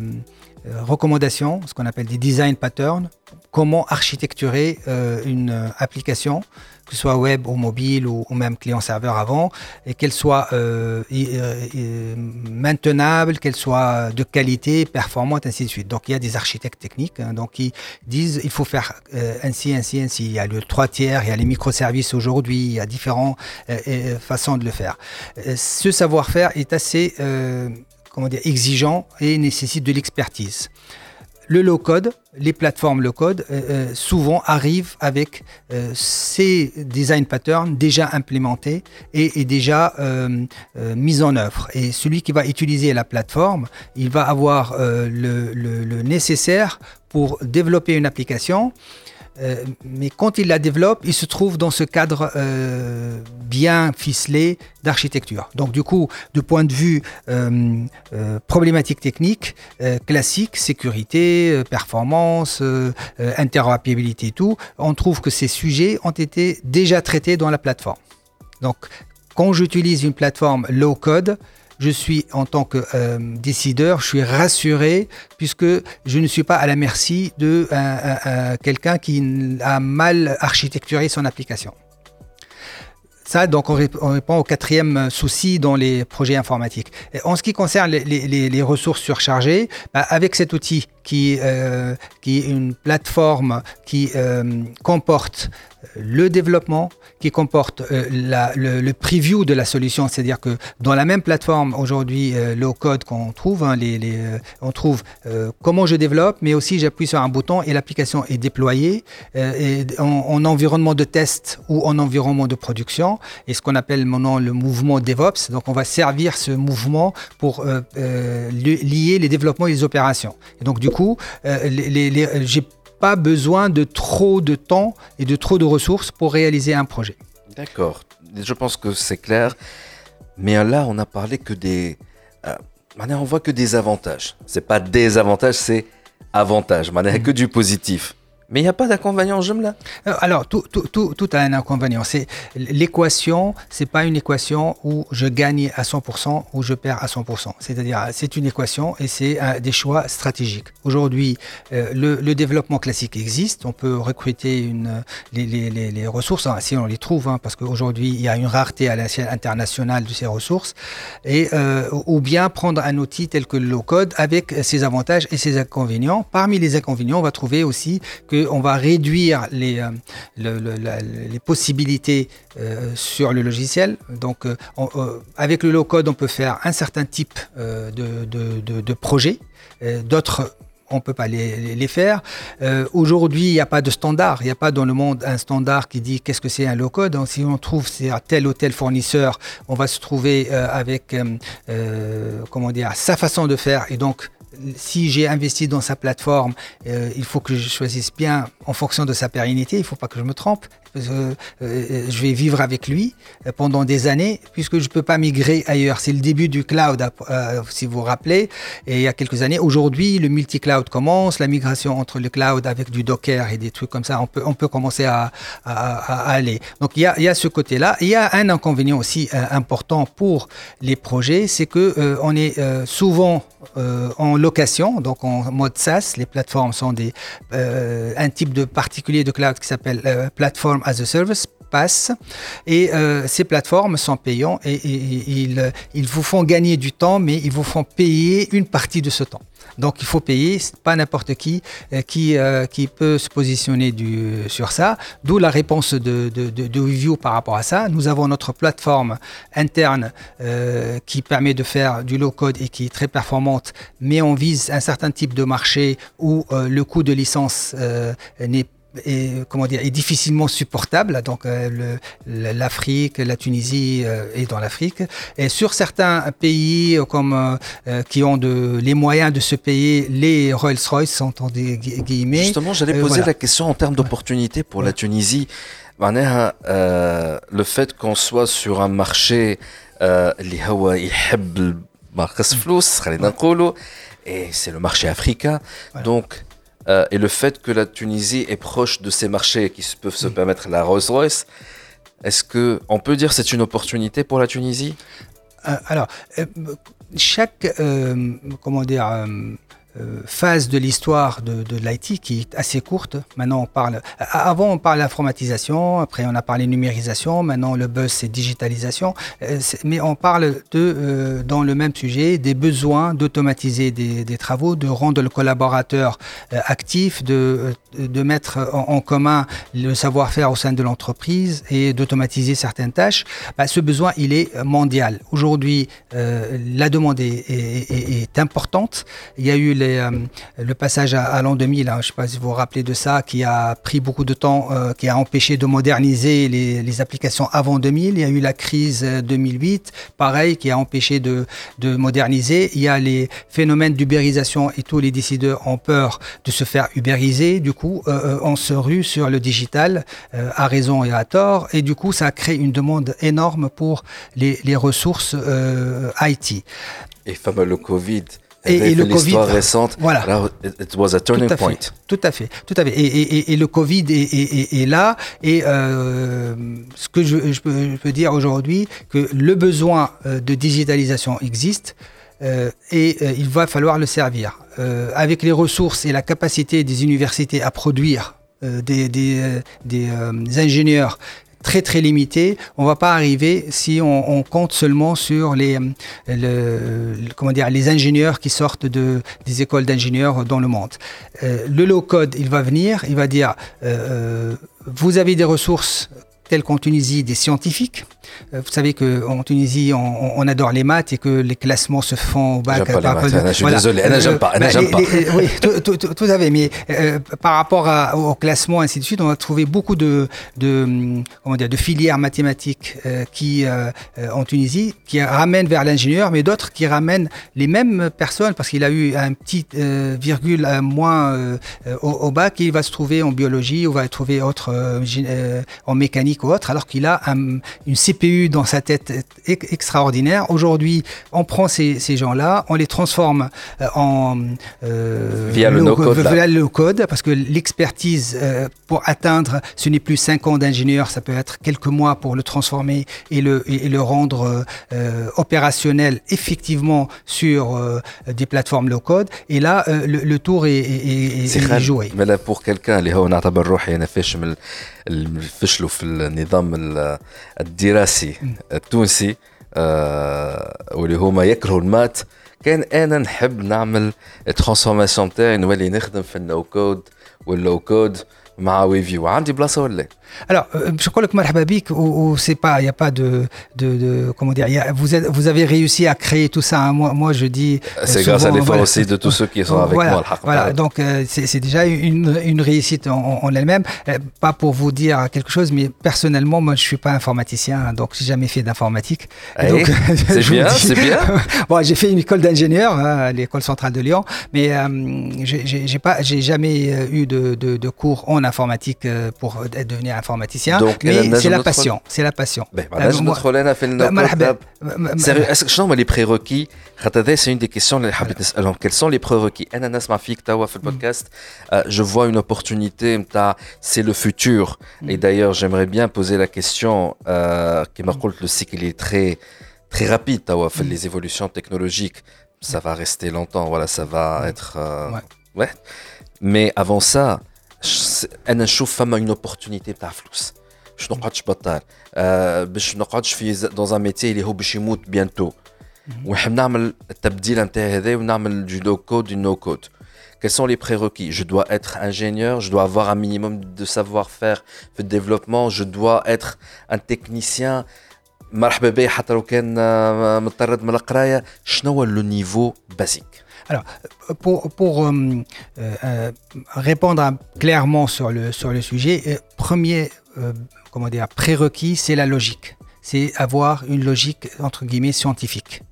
recommandations, ce qu'on appelle des design patterns, comment architecturer une application que ce soit web ou mobile ou, même client-serveur avant, et qu'elle soit euh, euh, maintenable, qu'elle soit de qualité, performante, ainsi de suite. Donc il y a des architectes techniques hein, donc, qui disent il faut faire euh, ainsi, ainsi, ainsi. Il y a le 3 tiers, il y a les microservices aujourd'hui, il y a différentes façons de le faire. ce savoir-faire est assez comment dire, exigeant et nécessite de l'expertise le low-code, les plateformes low-code, euh, euh, souvent arrivent avec euh, ces design patterns déjà implémentés et, déjà mis en œuvre. Et celui qui va utiliser la plateforme, il va avoir le, nécessaire pour développer une application euh, mais quand il la développe, il se trouve dans ce cadre euh, bien ficelé d'architecture. Donc du coup, du point de vue euh, problématique technique, classique, sécurité, performance, interopérabilité et tout, on trouve que ces sujets ont été déjà traités dans la plateforme. Donc quand j'utilise une plateforme low code, je suis en tant que euh, décideur, je suis rassuré puisque je ne suis pas à la merci de quelqu'un qui a mal architecturé son application. Ça, donc, on, répond au quatrième souci dans les projets informatiques. en ce qui concerne les, ressources surchargées, bah, avec cet outil qui, qui est une plateforme qui comporte le développement qui comporte euh, le, preview de la solution, c'est-à-dire que dans la même plateforme aujourd'hui, euh, le code qu'on trouve, hein, euh, on trouve comment je développe, mais aussi j'appuie sur un bouton et l'application est déployée en, environnement de test ou en environnement de production, et ce qu'on appelle maintenant le mouvement DevOps. Donc on va servir ce mouvement pour lier les développements et les opérations. Donc du coup, j'ai pas besoin de trop de temps et de trop de ressources pour réaliser un projet. D'accord. Je pense que c'est clair. Mais là, on a parlé que des. Euh, on voit que des avantages. C'est pas des avantages, c'est avantages. On que du positif. Mais il n'y a pas d'inconvénient, me euh, Alors, tout, tout, tout, tout, a un inconvénient. C'est l'équation, c'est pas une équation où je gagne à 100% ou je perds à 100%. C'est-à-dire, c'est une équation et c'est des choix stratégiques. Aujourd'hui, euh, le, le, développement classique existe. On peut recruter une, les, les, les, ressources, hein, si on les trouve, hein, parce qu'aujourd'hui, il y a une rareté à l'échelle internationale de ces ressources. Et, euh, ou bien prendre un outil tel que le low-code avec ses avantages et ses inconvénients. Parmi les inconvénients, on va trouver aussi que on va réduire les, euh, possibilités euh, sur le logiciel. Donc, euh, avec le low-code, on peut faire un certain type de, projet. D'autres on ne peut pas les, faire. Aujourd'hui, il n'y a pas de standard. Il n'y a pas dans le monde un standard qui dit qu'est-ce que c'est un low-code. Si on trouve à tel ou tel fournisseur, on va se trouver avec comment dire, sa façon de faire. Et donc, si j'ai investi dans sa plateforme, euh, il faut que je choisisse bien en fonction de sa pérennité. Il ne faut pas que je me trompe. Euh, je vais vivre avec lui euh, pendant des années, puisque je ne peux pas migrer ailleurs. C'est le début du cloud, si vous vous rappelez. Et il y a quelques années, aujourd'hui, le multi-cloud commence, la migration entre le cloud avec du Docker et des trucs comme ça, on peut, on peut commencer à, aller. Donc il y a, y a ce côté-là. Il y a un inconvénient aussi important pour les projets, c'est que on est souvent en location, donc en mode SaaS. Les plateformes sont des, euh, un type de particulier de cloud qui s'appelle euh, As a Service, PaaS. Et euh, ces plateformes sont payantes et, ils, ils vous font gagner du temps, mais ils vous font payer une partie de ce temps. Donc il faut payer, pas n'importe qui euh, qui, euh, qui peut se positionner sur ça. D'où la réponse de, de, de, par rapport à ça. Nous avons notre plateforme interne qui permet de faire du low code et qui est très performante, mais on vise un certain type de marché où le coût de licence n'est pas est, comment dire, est difficilement supportable. Donc euh, l'Afrique, la Tunisie euh, est dans l'Afrique. Et sur certains pays euh, comme qui ont de, les moyens de se payer, les Rolls-Royce sont en des guillemets. Justement, j'allais poser la question en termes d'opportunité pour la Tunisie. le fait qu'on soit sur un marché et c'est le marché africain. Donc, euh, et le fait que la Tunisie est proche de ces marchés qui peuvent se permettre la Rolls-Royce, est-ce que on peut dire c'est une opportunité pour la Tunisie? Euh, Alors, euh, chaque comment dire phase de l'histoire de, l'IT qui est assez courte. Maintenant, on parle. Avant, on parle d'informatisation, après, on a parlé numérisation, maintenant, le buzz, c'est digitalisation. Euh, mais on parle de, euh, dans le même sujet, des besoins d'automatiser des, travaux, de rendre le collaborateur actif, de, de mettre en, commun le savoir-faire au sein de l'entreprise et d'automatiser certaines tâches. Bah, ce besoin, il est mondial. Aujourd'hui, la demande est, est importante. Il y a eu euh, le passage à, l'an 2000, hein, je ne sais pas si vous vous rappelez de ça, qui a pris beaucoup de temps, euh, qui a empêché de moderniser les, applications avant 2000. Il y a eu la crise 2008, pareil, qui a empêché de, moderniser. Il y a les phénomènes d'ubérisation et tous les décideurs ont peur de se faire ubériser. Du coup, euh, on se rue sur le digital à raison et à tort. Et du coup, ça a créé une demande énorme pour les, les ressources IT. Et fameux le Covid et, le Covid, récente, voilà, it, was a turning tout à point. Fait, tout à fait, tout à fait. Et, et le Covid est, là. Et euh, ce que je, je, peux, je peux, dire aujourd'hui, que le besoin euh, de digitalisation existe. Euh, et euh, il va falloir le servir. Euh, avec les ressources et la capacité des universités à produire des, des, des ingénieurs très très limité. On va pas arriver si on, compte seulement sur les, le, comment dire, les ingénieurs qui sortent de, des écoles d'ingénieurs dans le monde. le low code, il va venir, il va dire, vous avez des ressources telles qu'en Tunisie, des scientifiques. Euh, vous savez qu'en Tunisie, on, adore les maths et que les classements se font au bac. Pas les maths, je suis désolé, j'aime pas. Bah, pas. oui, tout, à fait. Mais euh, par rapport au classement, ainsi de suite, on a trouvé beaucoup de, de, comment dire, de filières mathématiques euh, qui, en Tunisie qui ramènent vers l'ingénieur, mais d'autres qui ramènent les mêmes personnes parce qu'il a eu un petit virgule moins au, au, bac il va se trouver en biologie ou va trouver autre en mécanique ou autre, alors qu'il a une CPU dans sa tête extraordinaire. Aujourd'hui, on prend ces, gens-là, on les transforme euh, en euh, via le no-code, parce que l'expertise euh, pour atteindre, ce n'est plus cinq ans d'ingénieur, ça peut être quelques mois pour le transformer et le, et, le rendre opérationnel effectivement sur des plateformes low-code. Et là, le, tour est, est, joué. Mais là, pour quelqu'un, فشلوا في النظام الدراسي التونسي آه واللي هما يكرهوا المات. كان أنا نحب نعمل الترانسفورماسيون تاعي نولي نخدم في النو كود واللو كود مع ويفيو عندي بلاصه ولا Alors, euh, je crois que Marhababik, ou, c'est pas, il n'y a pas de, de, de comment dire, y a, vous, êtes, vous avez réussi à créer tout ça. Hein. Moi, moi, je dis. Euh, c'est grâce à l'effort aussi de tous ceux qui sont avec voilà, moi. Voilà, donc euh, c'est déjà une, une réussite en, en elle-même. pas pour vous dire quelque chose, mais personnellement, moi, je suis pas informaticien, hein, donc j'ai jamais fait d'informatique. Eh, c'est bien, c'est bien. bon, j'ai fait une école d'ingénieur, hein, l'école centrale de Lyon, mais j'ai pas, j'ai jamais eu de, de, de, cours en informatique informatique euh, pour devenir informaticien. Mais c'est la passion. C'est la passion. Sérieux, est-ce que je les prérequis? C'est une des questions. Alors, quels sont les prérequis? Mm. Podcast. Euh, je vois une opportunité. C'est le futur. Mm. Et d'ailleurs, j'aimerais bien poser la question euh, qui me mm. le cycle est très très rapide. Les évolutions technologiques, ça va rester longtemps. Voilà, ça va être. Ouais. Mais avant ça, انا نشوف فما une opportunité تاع فلوس باش نقعدش بطال آه باش نقعدش في dans un métier اللي هو باش يموت بيانتو ونحب نعمل التبديل نتاعي هذا ونعمل du low code du no code Quels sont les prérequis Je dois être ingénieur, je dois avoir un minimum de savoir-faire de développement, je dois être un technicien. مرحبا بي حتى لو كان مضطرد من القرايه شنو هو لو نيفو باسيك Alors, pour, pour euh, euh, répondre clairement sur le, sujet, euh, premier comment dire, prérequis, c'est la logique. C'est avoir une logique, entre guillemets, scientifique.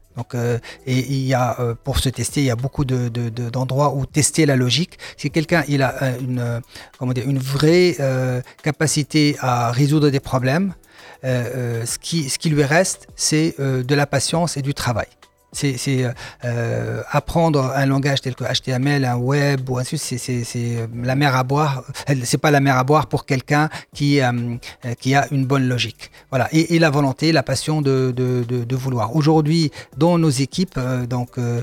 Et il y a, pour se tester, il y a beaucoup d'endroits de, où tester la logique. Si quelqu'un a une, comment une vraie capacité à résoudre des problèmes, ce qui lui reste, c'est de la patience et du travail. C'est euh, apprendre un langage tel que HTML, un web ou ainsi c'est euh, la mer à boire. C'est pas la mer à boire pour quelqu'un qui euh, qui a une bonne logique. Voilà et, la volonté, la passion de de, de, de vouloir. Aujourd'hui, dans nos équipes, euh, donc euh,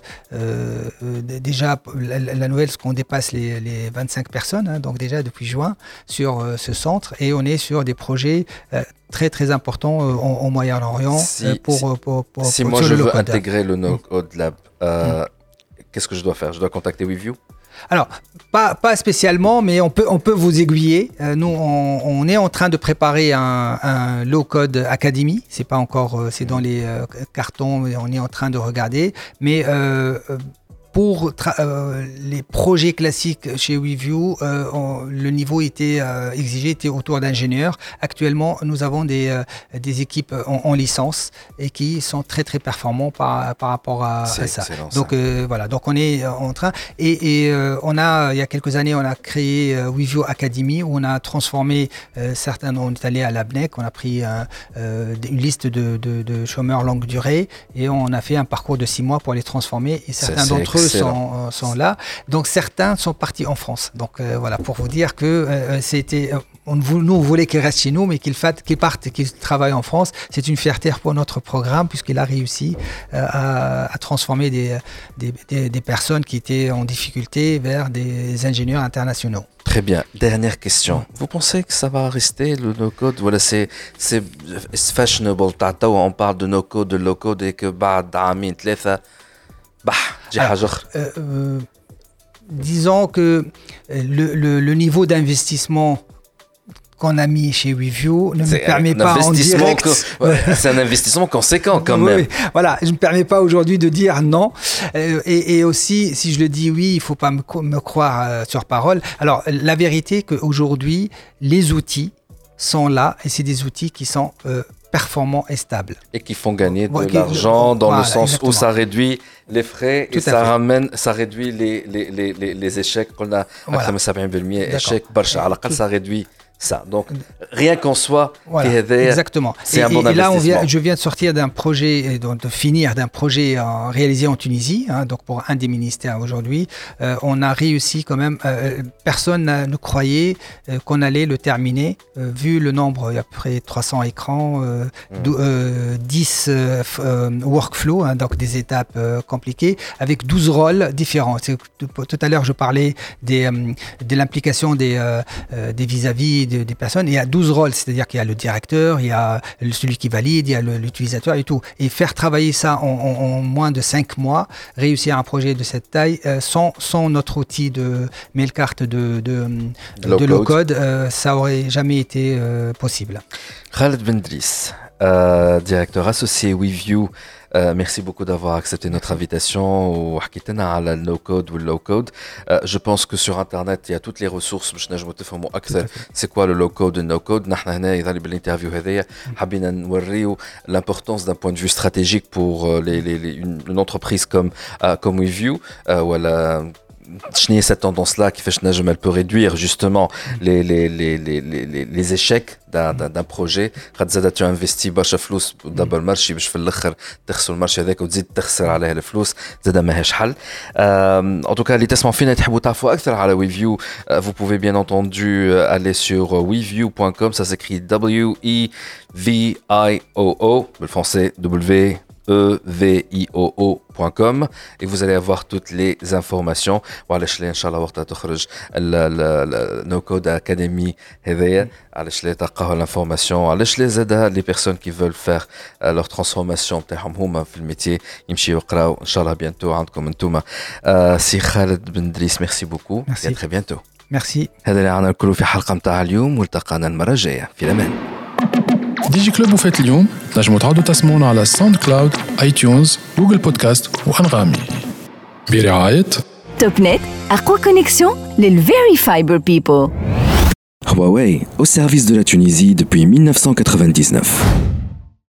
déjà la, nouvelle, ce qu'on dépasse les, les 25 personnes, hein, donc déjà depuis juin sur ce centre et on est sur des projets très très important euh, en, Moyen-Orient si, euh, pour, euh, pour, pour, si moi je veux intégrer le No-Code Lab, euh, mm. qu'est-ce que je dois faire? Je dois contacter WeView? Alors, pas, pas, spécialement, mais on peut, on peut vous aiguiller. nous, on, on, est en train de préparer un, un Low Code Academy. C'est pas encore, c'est dans les cartons, mais on est en train de regarder. Mais euh, pour euh, les projets classiques chez WeView, euh, le niveau était euh, exigé était autour d'ingénieurs. Actuellement, nous avons des, des équipes en, licence et qui sont très très performants par, par rapport à, ça. Donc voilà, donc on est en train et, et on a il y a quelques années on a créé WeView Academy où on a transformé certains, on est allé à l'ABNEC, on a pris une liste de, de, de, chômeurs longue durée et on a fait un parcours de six mois pour les transformer et certains d'entre eux sont, là. Donc certains sont partis en France. Donc euh, voilà, pour vous dire que euh, c'était on, nous, on voulait qu'il reste chez nous, mais qu'il qu parte, qu'il travaille en France. C'est une fierté pour notre programme, puisqu'il a réussi à, à, transformer des, des, des, personnes qui étaient en difficulté vers des ingénieurs internationaux. Très bien. Dernière question. Vous pensez que ça va rester le no-code? Voilà, c'est fashionable. On parle de no-code, de low-code et que bah, bah, disons que le, le, le niveau d'investissement qu'on a mis chez Review ne me permet pas en direct. c'est un investissement conséquent quand même. voilà, je ne me permets pas aujourd'hui de dire non. Euh, et, et, aussi, si je le dis oui, il faut pas me, me croire euh, sur parole. Alors, la vérité qu'aujourd'hui, les outils sont là et c'est des outils qui sont euh, performants et stables. Et qui font gagner de l'argent dans le sens où ça réduit les frais et ça ramène, ça réduit les, les, les, les échecs qu'on a. Voilà. échec, ça réduit ça. Donc, rien qu'en soi, exactement. C'est un bon et là, on vient, je viens de sortir d'un projet, de finir d'un projet réalisé en Tunisie, hein, donc pour un des ministères aujourd'hui. Euh, on a réussi quand même, euh, personne ne croyait euh, qu'on allait le terminer, vu le nombre, il y a à peu près 300 écrans, 10 mmh. workflows, hein, donc des étapes compliquées, avec 12 rôles différents. Tout à l'heure, je parlais des, de l'implication des vis-à-vis des personnes. il y a 12 rôles, c'est-à-dire qu'il y a le directeur, il y a celui qui valide, il y a l'utilisateur et tout. Et faire travailler ça en, moins de 5 mois, réussir un projet de cette taille, euh, sans, sans, notre outil de mail-carte de, de, de, low-code, euh, ça aurait jamais été euh, possible. Khaled Bendris, directeur associé WeView. Euh, merci beaucoup d'avoir accepté notre invitation à le no-code ou le low-code. Euh, je pense que sur Internet, il y a toutes les ressources c'est quoi le low-code et le no-code? Nous, l'interview, l'importance d'un point de vue stratégique pour euh, les, les, une, une, entreprise comme, comme WeView. voilà, cette tendance-là qui fait que elle peut réduire justement les, les, les, les, les, les échecs d'un projet خاطر زاد tu investis برشا فلوس دبر المارشي باش في الاخر تخسر المارشي هذاك وتزيد تخسر عليه الفلوس زاد ماهيش حل en tout cas اللي تسمعوا فينا تحبوا تعرفوا اكثر على ويفيو vous pouvez bien entendu aller sur weview.com ça s'écrit W E V I O O le français W evio.com et vous allez avoir toutes les informations وعلاش ان شاء الله وقتها تخرج No Code Academy هذايا علاش لا تلقاو l'information علاش لا زاد les personnes qui veulent faire leur transformation نتاعهم هما في الميتي يمشيو يقراو ان شاء الله بيانتو عندكم انتوما سي خالد بن دريس ميرسي بوكو ميرسي تري بيانتو ميرسي هذا اللي عنا الكل في حلقه نتاع اليوم والتقانا المره الجايه في الامان ديجي كلوب وفات اليوم نجموا تعودوا تسمعونا على ساوند كلاود اي تيونز جوجل بودكاست وانغامي برعاية توب نت اقوى كونيكسيون للفيري فايبر بيبل Huawei, au service de la Tunisie depuis 1999.